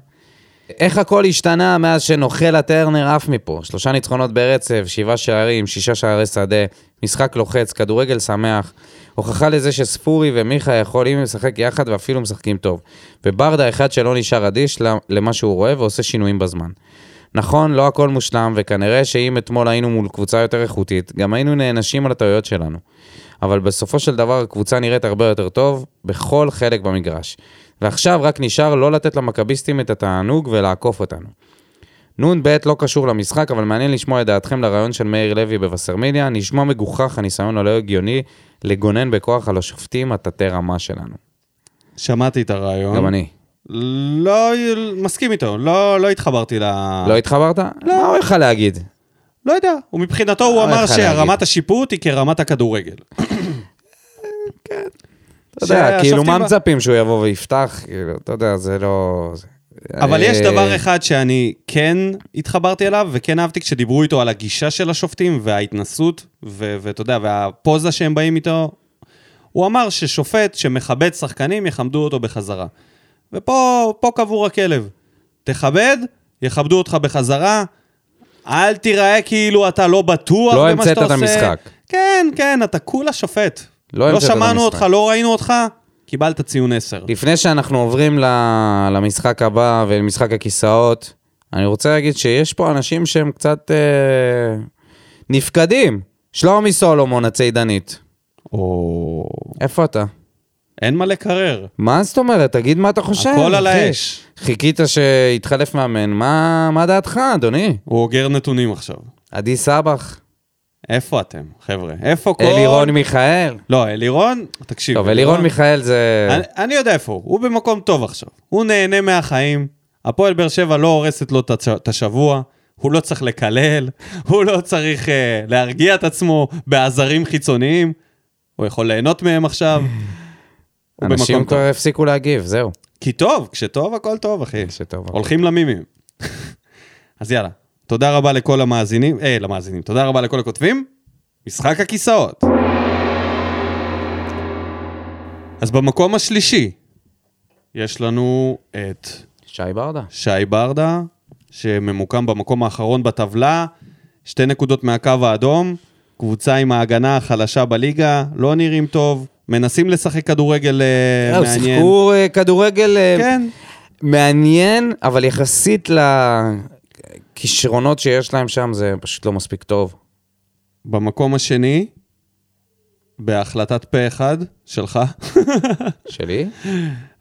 איך הכל השתנה מאז שנוכל הטרנר עף מפה? שלושה ניצחונות ברצף, שבעה שערים, שישה שערי שדה, משחק לוחץ, כדורגל שמח. הוכחה לזה שספורי ומיכה יכולים לשחק יחד ואפילו משחקים טוב. וברדה אחד שלא נשאר אדיש למה שהוא רואה ועושה שינויים בזמן. נכון, לא הכל מושלם, וכנראה שאם אתמול היינו מול קבוצה יותר איכותית, גם היינו נענשים על הטעויות שלנו. אבל בסופו של דבר הקבוצה נראית הרבה יותר טוב בכל חלק במגרש. ועכשיו רק נשאר לא לתת למכביסטים את התענוג ולעקוף אותנו. נ"ב לא קשור למשחק, אבל מעניין לשמוע את דעתכם לרעיון של מאיר לוי בווסרמיליה. נשמע מגוחך הניסיון הלא הגיוני לגונן בכוח על השופטים התתי רמה שלנו. שמעתי את הרעיון. גם אני. לא, מסכים איתו, לא, לא התחברתי ל... לא התחברת? מה הוא יכול להגיד? לא יודע, ומבחינתו הוא לא אמר להגיד. השיפוט היא כרמת הכדורגל. <coughs> אתה יודע, כאילו, מה מצפים שהוא יבוא ויפתח? כאילו, אתה יודע, זה לא... אבל יש אה, דבר אחד שאני כן התחברתי אליו, וכן אהבתי כשדיברו איתו על הגישה של השופטים וההתנסות, ואתה יודע, והפוזה שהם באים איתו. הוא אמר ששופט שמכבד שחקנים, יכבדו אותו בחזרה. ופה פה קבור הכלב. תכבד, יכבדו אותך בחזרה, אל תיראה כאילו אתה לא בטוח לא במה שאתה המצאת עושה. את המשחק. כן, כן, אתה כולה שופט. לא לא שמענו. אותך, לא ראינו אותך, קיבלת ציון 10. לפני שאנחנו עוברים ל- למשחק הבא ולמשחק הכיסאות, אני רוצה להגיד שיש פה אנשים שהם קצת אה, נפקדים. שלומי סולומון הצידנית, או... איפה אתה? אין מה לקרר. מה זאת אומרת? תגיד מה אתה חושב. הכל על. האש. חיכית שיתחלף מאמן, מה, מה דעתך, אדוני? הוא אוגר נתונים עכשיו. עדי סבח, איפה אתם, חבר'ה? איפה כל... אלירון מיכאל. לא, אלירון, תקשיב. טוב, אלירון מיכאל זה... אני, אני יודע איפה הוא, הוא במקום טוב עכשיו. הוא נהנה מהחיים, הפועל באר שבע לא הורסת לו את השבוע, הוא לא צריך לקלל, <laughs> הוא לא צריך uh, להרגיע את עצמו בעזרים חיצוניים, הוא יכול ליהנות מהם עכשיו. אנשים. כבר הפסיקו להגיב, זהו. כי טוב, כשטוב הכל טוב, אחי. שטוב. הולכים למימים. <laughs> אז יאללה, תודה רבה לכל המאזינים, אה, למאזינים, תודה רבה לכל הכותבים. משחק הכיסאות. אז במקום השלישי, יש לנו את שי ברדה. שי ברדה, שממוקם במקום האחרון בטבלה, שתי נקודות מהקו האדום, קבוצה עם ההגנה החלשה בליגה, לא נראים טוב, מנסים לשחק כדורגל זהו, מעניין. שיחקו אה, כדורגל כן, מעניין, אבל יחסית לכישרונות שיש להם שם, זה פשוט לא מספיק טוב. במקום השני, בהחלטת פה אחד שלך, <laughs> שלי?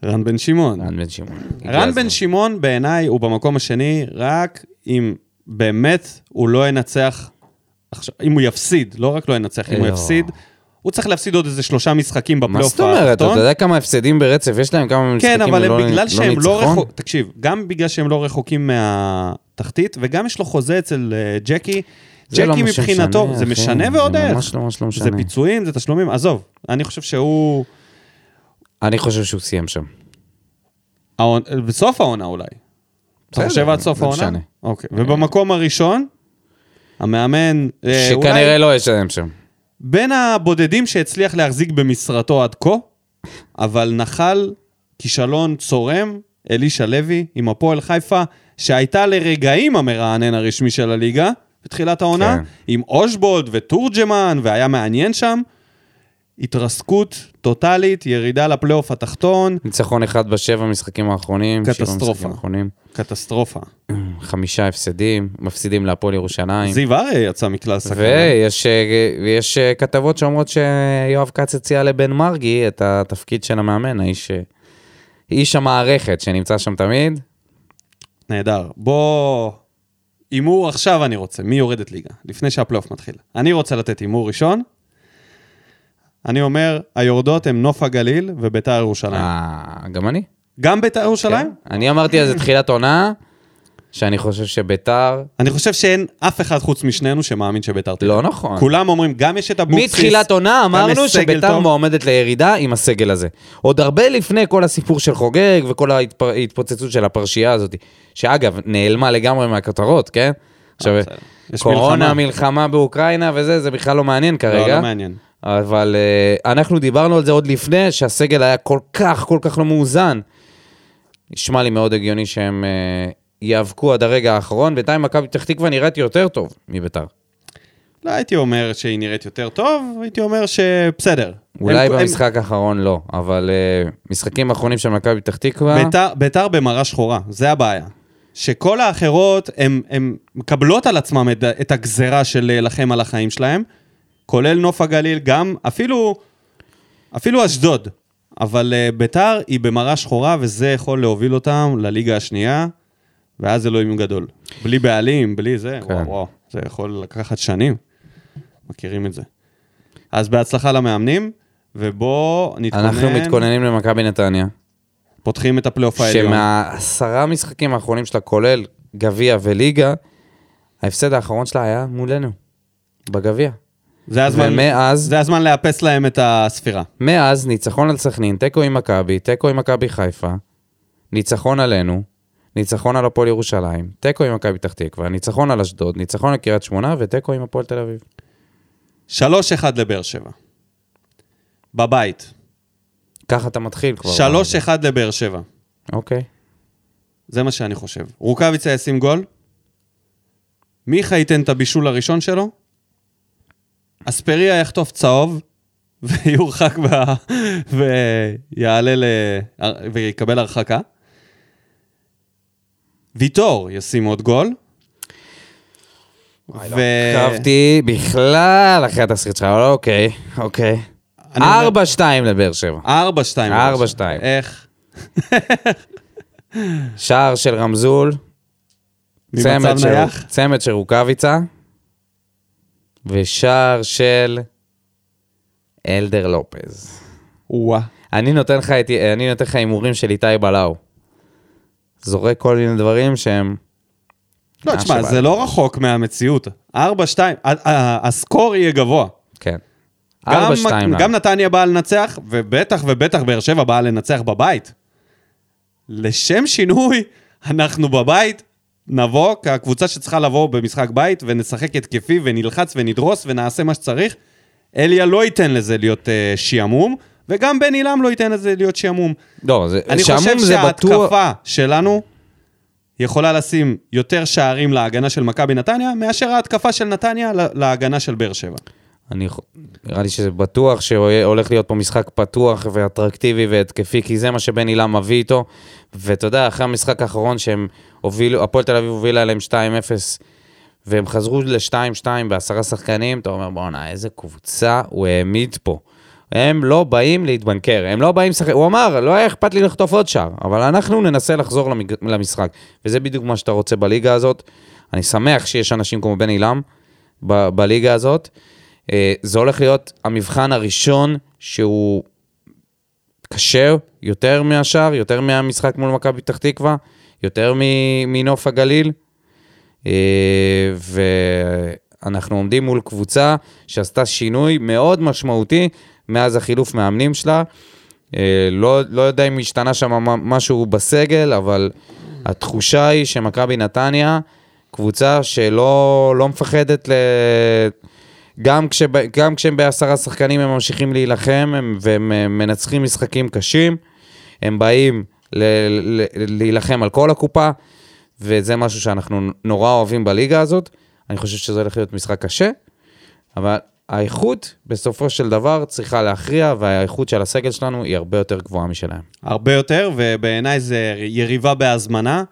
רן בן שמעון. רן בן שמעון. רן. בן שמעון בעיניי הוא במקום השני, רק אם באמת הוא לא ינצח, עכשיו, אם הוא יפסיד, לא רק לא ינצח, אם הוא לא. יפסיד, הוא צריך להפסיד עוד איזה שלושה משחקים מה בפלייאוף זאת אומרת? אתה. יודע כמה הפסדים ברצף יש להם? כמה משחקים כן, אבל לא- הם בגלל שהם לא? רחוקים, תקשיב, גם בגלל שהם לא רחוקים מהתחתית, וגם יש לו חוזה אצל אה, ג'קי. זה לא ג'קי מה מבחינתו, שמשנה, זה אחי. משנה זה ועוד איך. ממש לא ממש לא זה משנה. פיצויים, זה תשלומים, עזוב, אני חושב שהוא... אני חושב שהוא סיים שם. העונ- בסוף העונה אולי. אתה חושב עד סוף לא העונה? משנה. אוקיי. ובמקום הראשון, המאמן, אה, אולי שכנראה לא ישלם שם. בין הבודדים שהצליח להחזיק במשרתו עד כה, אבל נחל כישלון צורם, אלישע לוי עם הפועל חיפה, שהייתה לרגעים המרענן הרשמי של הליגה בתחילת העונה, כן. עם אושבולד ותורג'מן, והיה מעניין שם. התרסקות טוטאלית, ירידה לפלייאוף התחתון, ניצחון אחד בשבע משחקים האחרונים. קטסטרופה. משחקים האחרונים. קטסטרופה. חמישה הפסדים, מפסידים להפועל ירושלים. זיו אריה יצא מכלל סכנה. ויש ויש, אה, כתבות שאומרות שיואב כץ הציע לבן מרגי את התפקיד של המאמן, האיש, אה, איש המערכת שנמצא שם תמיד. נהדר. בוא... הימור עכשיו אני רוצה, מי יורדת ליגה? לפני שהפלייאוף מתחיל. אני רוצה לתת הימור ראשון. אני אומר, היורדות הם נוף הגליל וביתר ירושלים. אה, גם אני. גם ביתר ירושלים? אני אמרתי זה תחילת עונה, שאני חושב שביתר... אני חושב שאין אף אחד חוץ משנינו שמאמין שביתר תלך. לא נכון. כולם אומרים, גם יש את אבוקסיס. מתחילת עונה אמרנו שביתר. מועמדת לירידה עם הסגל הזה. עוד הרבה לפני כל הסיפור של חוגג וכל ההתפ- ההתפוצצות של הפרשייה הזאת, שאגב, נעלמה לגמרי מהכותרות, כן? עכשיו, אה. יש קורונה, מלחמה. באוקראינה וזה, זה בכלל לא מעניין לא, כרגע. לא מעניין. אבל uh, אנחנו דיברנו על זה עוד לפני, שהסגל היה כל כך, כל כך לא מאוזן. נשמע לי מאוד הגיוני שהם uh, ייאבקו עד הרגע האחרון, בינתיים מכבי פתח תקווה נראית יותר טוב מביתר. לא הייתי אומר שהיא נראית יותר טוב, הייתי אומר שבסדר. אולי הם- הם- במשחק האחרון לא, אבל uh, משחקים האחרונים של מכבי פתח תקווה, ביתר, ביתר במראה שחורה, זה הבעיה. שכל האחרות, הן מקבלות על עצמן את, את הגזרה של להילחם על החיים שלהם, כולל נוף הגליל, גם, אפילו, אפילו אשדוד. אבל uh, ביתר היא במראה שחורה, וזה יכול להוביל אותם לליגה השנייה, ואז אלוהים גדול. בלי בעלים, בלי זה, כן. וואו, וואו, זה יכול לקחת שנים. מכירים את זה. אז בהצלחה למאמנים, ובואו נתכונן, אנחנו מתכוננים למכבי נתניה, פותחים את הפלייאוף העליון. שמהעשרה משחקים האחרונים שלה, כולל גביע וליגה, ההפסד האחרון שלה היה מולנו, בגביע. זה הזמן, ומאז, זה הזמן לאפס להם את הספירה. מאז ניצחון על סכנין, תיקו עם מכבי, תיקו עם מכבי חיפה, ניצחון עלינו, ניצחון על הפועל ירושלים, תיקו עם מכבי פתח תקווה, ניצחון על אשדוד, ניצחון על קריית שמונה ותיקו עם הפועל תל אביב. 3-1 לבאר שבע. בבית. ככה אתה מתחיל כבר. 3-1 לבאר שבע. אוקיי. זה מה שאני חושב. רוקאביצה ישים גול, מיכה ייתן את הבישול הראשון שלו, אספריה יחטוף צהוב, <laughs> ויורחק ב... ויעלה ל... ויקבל הרחקה. ויטור ישים עוד גול. ו... עקבתי בכלל אחרי התסריט שלך, אבל אוקיי, אוקיי. אני אומר- 4-2 לבאר שבע. 4-2. 4-2. איך? שער של רמזול, צמד של? צמד של רוקאביצה, ושער של אלדר לופז. וואה. אני נותן לך הימורים של איתי בלאו. זורק כל מיני דברים שהם... לא, תשמע, שבא זה. לא רחוק מהמציאות. 4-2, ה- ה- הסקור יהיה גבוה. כן. גם, 4-2. גם נתניה באה לנצח, ובטח ובטח באר שבע באה לנצח בבית. לשם שינוי, <laughs> אנחנו בבית נבוא כקבוצה שצריכה לבוא במשחק בית, ונשחק התקפי, ונלחץ ונדרוס, ונעשה מה שצריך. אליה לא ייתן לזה להיות uh, שעמום, וגם בן עילם לא ייתן לזה להיות שעמום. לא, זה, אני שעמום חושב זה בטוח... שההתקפה שלנו יכולה לשים יותר שערים להגנה של מכבי נתניה, מאשר ההתקפה של נתניה לה- להגנה של באר שבע. אני, נראה לי שזה בטוח שהולך להיות פה משחק פתוח ואטרקטיבי והתקפי, כי זה מה שבן אילם מביא איתו. ואתה יודע, אחרי המשחק האחרון שהם הובילו, הפועל תל אביב הובילה עליהם 2-0, והם חזרו ל-2-2 בעשרה שחקנים, אתה אומר, בואנה, איזה קבוצה הוא העמיד פה. הם לא באים להתבנקר, הם לא באים לשחק, הוא אמר, לא היה אכפת לי לחטוף עוד שער, אבל אנחנו ננסה לחזור למג... למשחק. וזה בדיוק מה שאתה רוצה בליגה הזאת. אני שמח שיש אנשים כמו בן עילם ב- בליגה הזאת. אה, זה הולך להיות המבחן הראשון שהוא קשה יותר מהשאר, יותר מהמשחק מול מכבי פתח תקווה, יותר מנוף הגליל. אה, ואנחנו עומדים מול קבוצה שעשתה שינוי מאוד משמעותי מאז החילוף מאמנים שלה. אה, לא, לא יודע אם השתנה שם משהו בסגל, אבל התחושה היא שמכבי נתניה, קבוצה שלא לא מפחדת ל... גם, כשב, גם כשהם בעשרה שחקנים הם ממשיכים להילחם הם, והם אה, מנצחים משחקים קשים, הם באים ל, ל, להילחם על כל הקופה, וזה משהו שאנחנו נורא אוהבים בליגה הזאת. אני חושב שזה הולך להיות משחק קשה, אבל האיכות בסופו של דבר צריכה להכריע, והאיכות של הסגל שלנו היא הרבה יותר גבוהה משלהם. הרבה יותר, ובעיניי זה יריבה בהזמנה.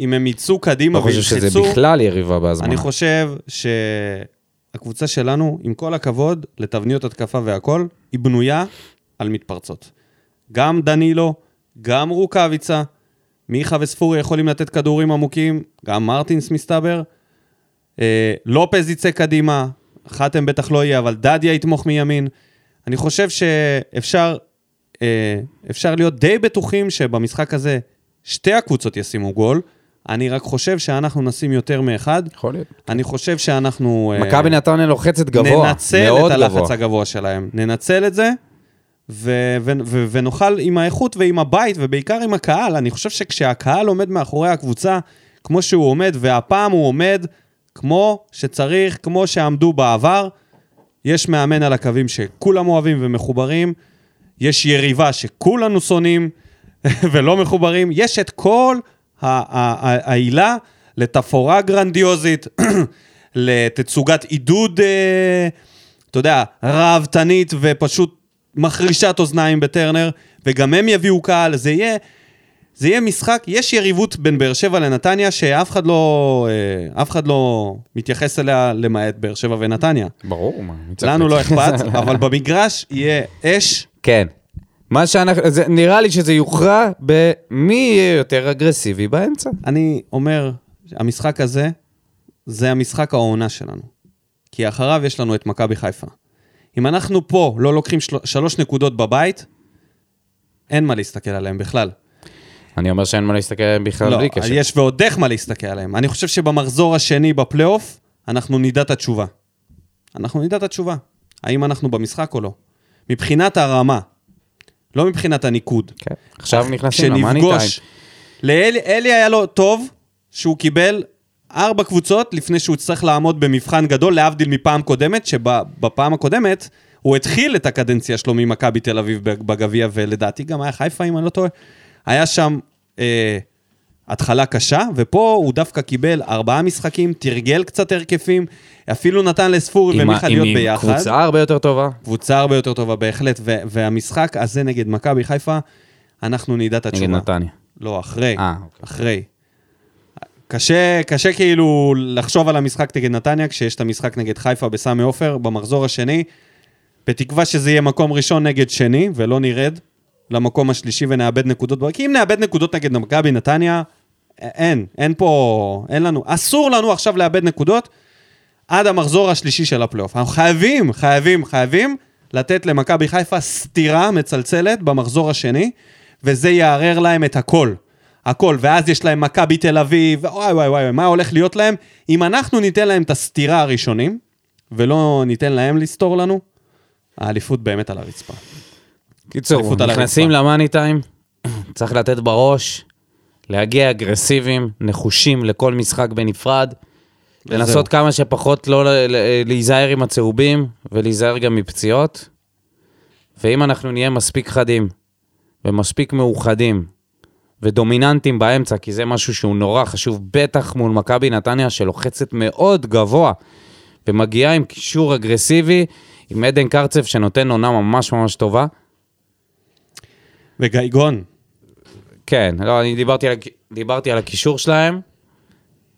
אם הם יצאו קדימה לא חושב שזה וילחצו, בכלל יריבה בהזמנה. אני חושב שהקבוצה שלנו, עם כל הכבוד לתבניות התקפה והכל, היא בנויה על מתפרצות. גם דנילו, גם רוקאביצה, מיכה וספורי יכולים לתת כדורים עמוקים, גם מרטינס מסתבר. אה, לופז יצא קדימה, חתם בטח לא יהיה, אבל דדיה יתמוך מימין. אני חושב שאפשר אה, אפשר להיות די בטוחים שבמשחק הזה שתי הקבוצות ישימו גול. אני רק חושב שאנחנו נשים יותר מאחד. יכול להיות. אני חושב שאנחנו... אה, מכבי נתניה לוחצת גבוה, ננצל מאוד את הלחץ גבוה. הגבוה שלהם. ננצל את זה, ו- ו- ו- ונאכל עם האיכות ועם הבית, ובעיקר עם הקהל. אני חושב שכשהקהל עומד מאחורי הקבוצה, כמו שהוא עומד, והפעם הוא עומד כמו שצריך, כמו שעמדו בעבר, יש מאמן על הקווים שכולם אוהבים ומחוברים, יש יריבה שכולנו שונאים <laughs> ולא מחוברים, יש את כל העילה לתפאורה גרנדיוזית, <clears throat> לתצוגת עידוד, אה, אתה יודע, ראוותנית ופשוט מחרישת אוזניים בטרנר, וגם הם יביאו קהל, זה יהיה... זה יהיה משחק, יש יריבות בין באר שבע לנתניה שאף אחד לא, אה, אף אחד לא מתייחס אליה למעט באר שבע ונתניה. ברור, מה. לנו לא אכפת? <laughs> אבל במגרש יהיה אש. כן. מה שאנחנו, זה, נראה לי שזה יוכרע במי יהיה יותר אגרסיבי באמצע. אני אומר, המשחק הזה, זה המשחק העונה שלנו. כי אחריו יש לנו את מכבי חיפה. אם אנחנו פה לא לוקחים של... שלוש נקודות בבית, אין מה להסתכל עליהם בכלל. אני אומר שאין מה להסתכל עליהם בכלל לא, בלי קשר. יש ועוד איך מה להסתכל עליהם. אני חושב שבמחזור השני בפלייאוף, אנחנו נדע את התשובה. אנחנו נדע את התשובה. האם אנחנו במשחק או לא. מבחינת הרמה, לא מבחינת הניקוד. כן. עכשיו נכנסים למאני טיים. לאלי אלי היה לו טוב שהוא קיבל ארבע קבוצות לפני שהוא יצטרך לעמוד במבחן גדול, להבדיל מפעם קודמת, שבפעם הקודמת הוא התחיל את הקדנציה שלו ממכבי תל אביב בגביע, ולדעתי גם היה חיפה, אם אני לא טועה. היה שם אה, התחלה קשה, ופה הוא דווקא קיבל ארבעה משחקים, תרגל קצת הרכפים, אפילו נתן לספורי עם ומיכה עם- להיות עם ביחד. קבוצה הרבה יותר טובה. קבוצה הרבה יותר טובה בהחלט, ו- והמשחק הזה נגד מכבי חיפה, אנחנו נדע את התשובה. נגד נתניה. לא, אחרי. אה, אוקיי. אחרי. קשה, קשה כאילו לחשוב על המשחק נגד נתניה, כשיש את המשחק נגד חיפה בסמי עופר, במחזור השני, בתקווה שזה יהיה מקום ראשון נגד שני, ולא נרד למקום השלישי ונאבד נקודות. כי אם נאבד נקודות נגד מכבי נתניה, אין, אין פה, אין לנו, אסור לנו עכשיו לאבד נקודות עד המחזור השלישי של הפלייאוף. אנחנו חייבים, חייבים, חייבים לתת למכבי חיפה סטירה מצלצלת במחזור השני, וזה יערער להם את הכל. הכל, ואז יש להם מכבי תל אביב, וואי וואי וואי, מה הולך להיות להם? אם אנחנו ניתן להם את הסטירה הראשונים, ולא ניתן להם לסתור לנו, האליפות באמת על הרצפה. קיצור, נכנסים. למאני טיים, צריך לתת בראש, להגיע אגרסיביים, נחושים לכל משחק בנפרד, לנסות כמה שפחות לא להיזהר עם הצהובים, ולהיזהר גם מפציעות. ואם אנחנו נהיה מספיק חדים, ומספיק מאוחדים, ודומיננטים באמצע, כי זה משהו שהוא נורא חשוב, בטח מול מכבי נתניה, שלוחצת מאוד גבוה, ומגיעה עם קישור אגרסיבי, עם עדן קרצב שנותן עונה ממש ממש טובה. וגייגון, כן, לא, אני דיברתי על, דיברתי על הקישור שלהם,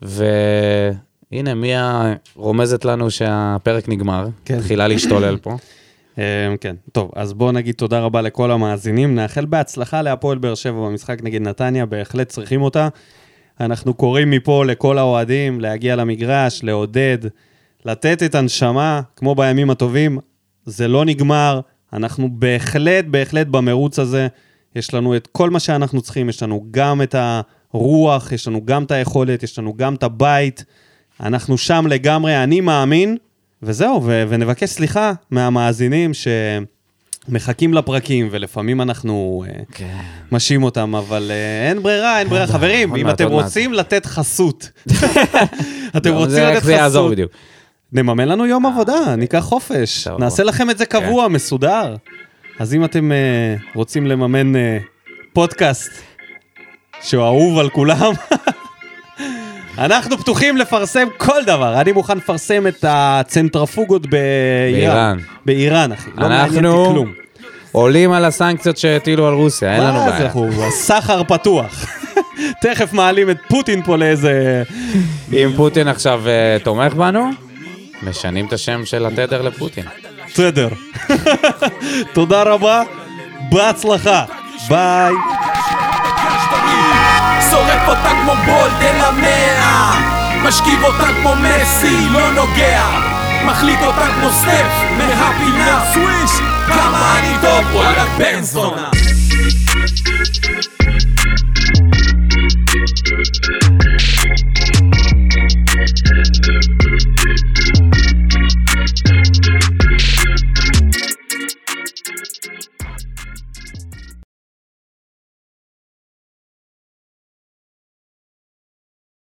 והנה, מיה רומזת לנו שהפרק נגמר. כן. תחילה להשתולל פה. <clears throat> אמ, כן, טוב, אז בואו נגיד תודה רבה לכל המאזינים, נאחל בהצלחה להפועל באר שבע במשחק נגד נתניה, בהחלט צריכים אותה. אנחנו קוראים מפה לכל האוהדים להגיע למגרש, לעודד, לתת את הנשמה, כמו בימים הטובים. זה לא נגמר, אנחנו בהחלט, בהחלט במרוץ הזה. יש לנו את כל מה שאנחנו צריכים, יש לנו גם את הרוח, יש לנו גם את היכולת, יש לנו גם את הבית. אנחנו שם לגמרי, אני מאמין, וזהו, ו- ונבקש סליחה מהמאזינים שמחכים לפרקים, ולפעמים אנחנו אה, כן. משעים אותם, אבל אה, אין ברירה, אין ברירה. חברים, אם אתם. רוצים לתת חסות, <laughs> אתם לא, רוצים זה- איך לתת זה יעזור חסות, בדיוק. נממן לנו יום עבודה, ניקח חופש. נעשה לכם את זה קבוע, מסודר. אז אם אתם אה, רוצים לממן אה, פודקאסט שהוא אהוב על כולם, <laughs> אנחנו פתוחים לפרסם כל דבר. אני מוכן לפרסם את הצנטרפוגות באיראן. באיראן. אחי. לא מעניין אותי אנחנו כלום. עולים על הסנקציות שהטילו על רוסיה, אין לנו מה זה, בעיה. אנחנו הסחר פתוח. <laughs> תכף מעלים את פוטין פה לאיזה... אם פוטין עכשיו אה, תומך בנו, משנים את השם של התדר לפוטין. בסדר. תודה רבה, בהצלחה. ביי. שורף אותה כמו בולדן המאה משכיב אותה כמו מסי, לא נוגע מחליט אותה כמו סטף מהפינה סוויש כמה אני טוב, וואלה בן זונה